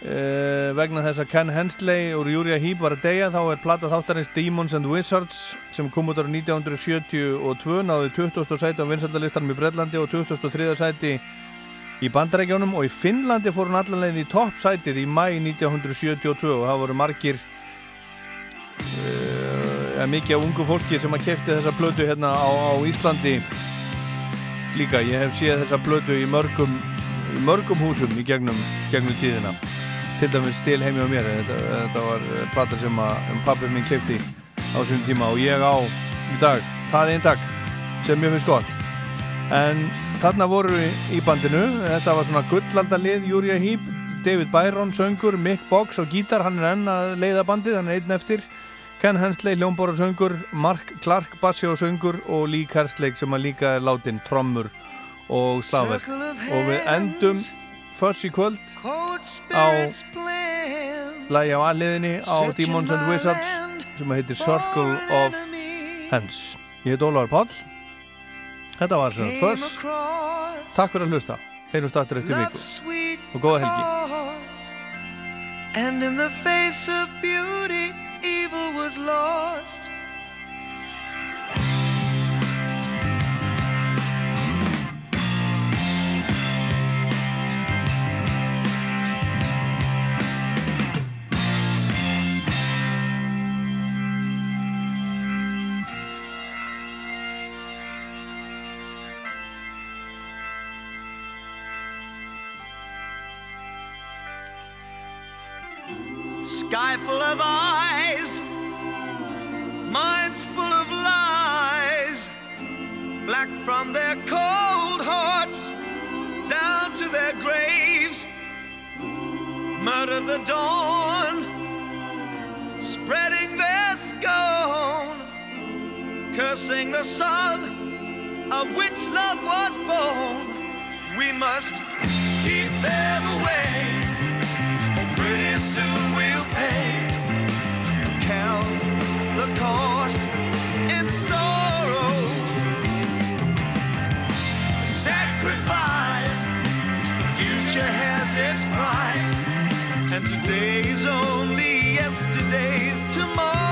Uh, vegna þess að Ken Hensley og Júria Heep var að deyja þá er plata þáttarins Demons and Wizards sem kom út ára 1972 náði 20. sæti á vinsaldalistanum í Breitlandi og 23. sæti í Bandarækjónum og í Finnlandi fór hún allanlegin í toppsætið í mæ 1972 og það voru margir uh, mikið af ungu fólki sem að kefti þessa blödu hérna á, á Íslandi líka, ég hef séð þessa blödu í mörgum, í mörgum húsum í gegnum, gegnum tíðina til dæmis til heimi á mér þetta, þetta var plata sem að pappi minn kefti á þessum tíma og ég á í dag, það er einn dag sem mér finnst gott. En þarna voru við í bandinu þetta var svona gullaldalið Júria Hýp David Byron söngur, Mick Boggs á gítar hann er enn að leiða bandið, hann er einn eftir. Ken Hensley, hljómbórar söngur Mark Clark, bassi og söngur og Lee Kerslake sem að líka er látin trommur og slagverk og við endum först í kvöld á lægi á aðliðinni á Demons and Wizards sem heitir Circle of Hands. Ég heit Ólaður Páll. Þetta var sem först takk fyrir að hlusta, heyrjumst aftur eftir viku. og góða helgi. And in the face of beauty, evil was lost. Sky full of eyes, minds full of lies, black from their cold hearts down to their graves. Murder the dawn, spreading their scorn, cursing the sun of which love was born. We must keep them away. Pretty soon we'll pay. The cost in sorrow. Sacrifice. The future has its price. And today's only yesterday's tomorrow.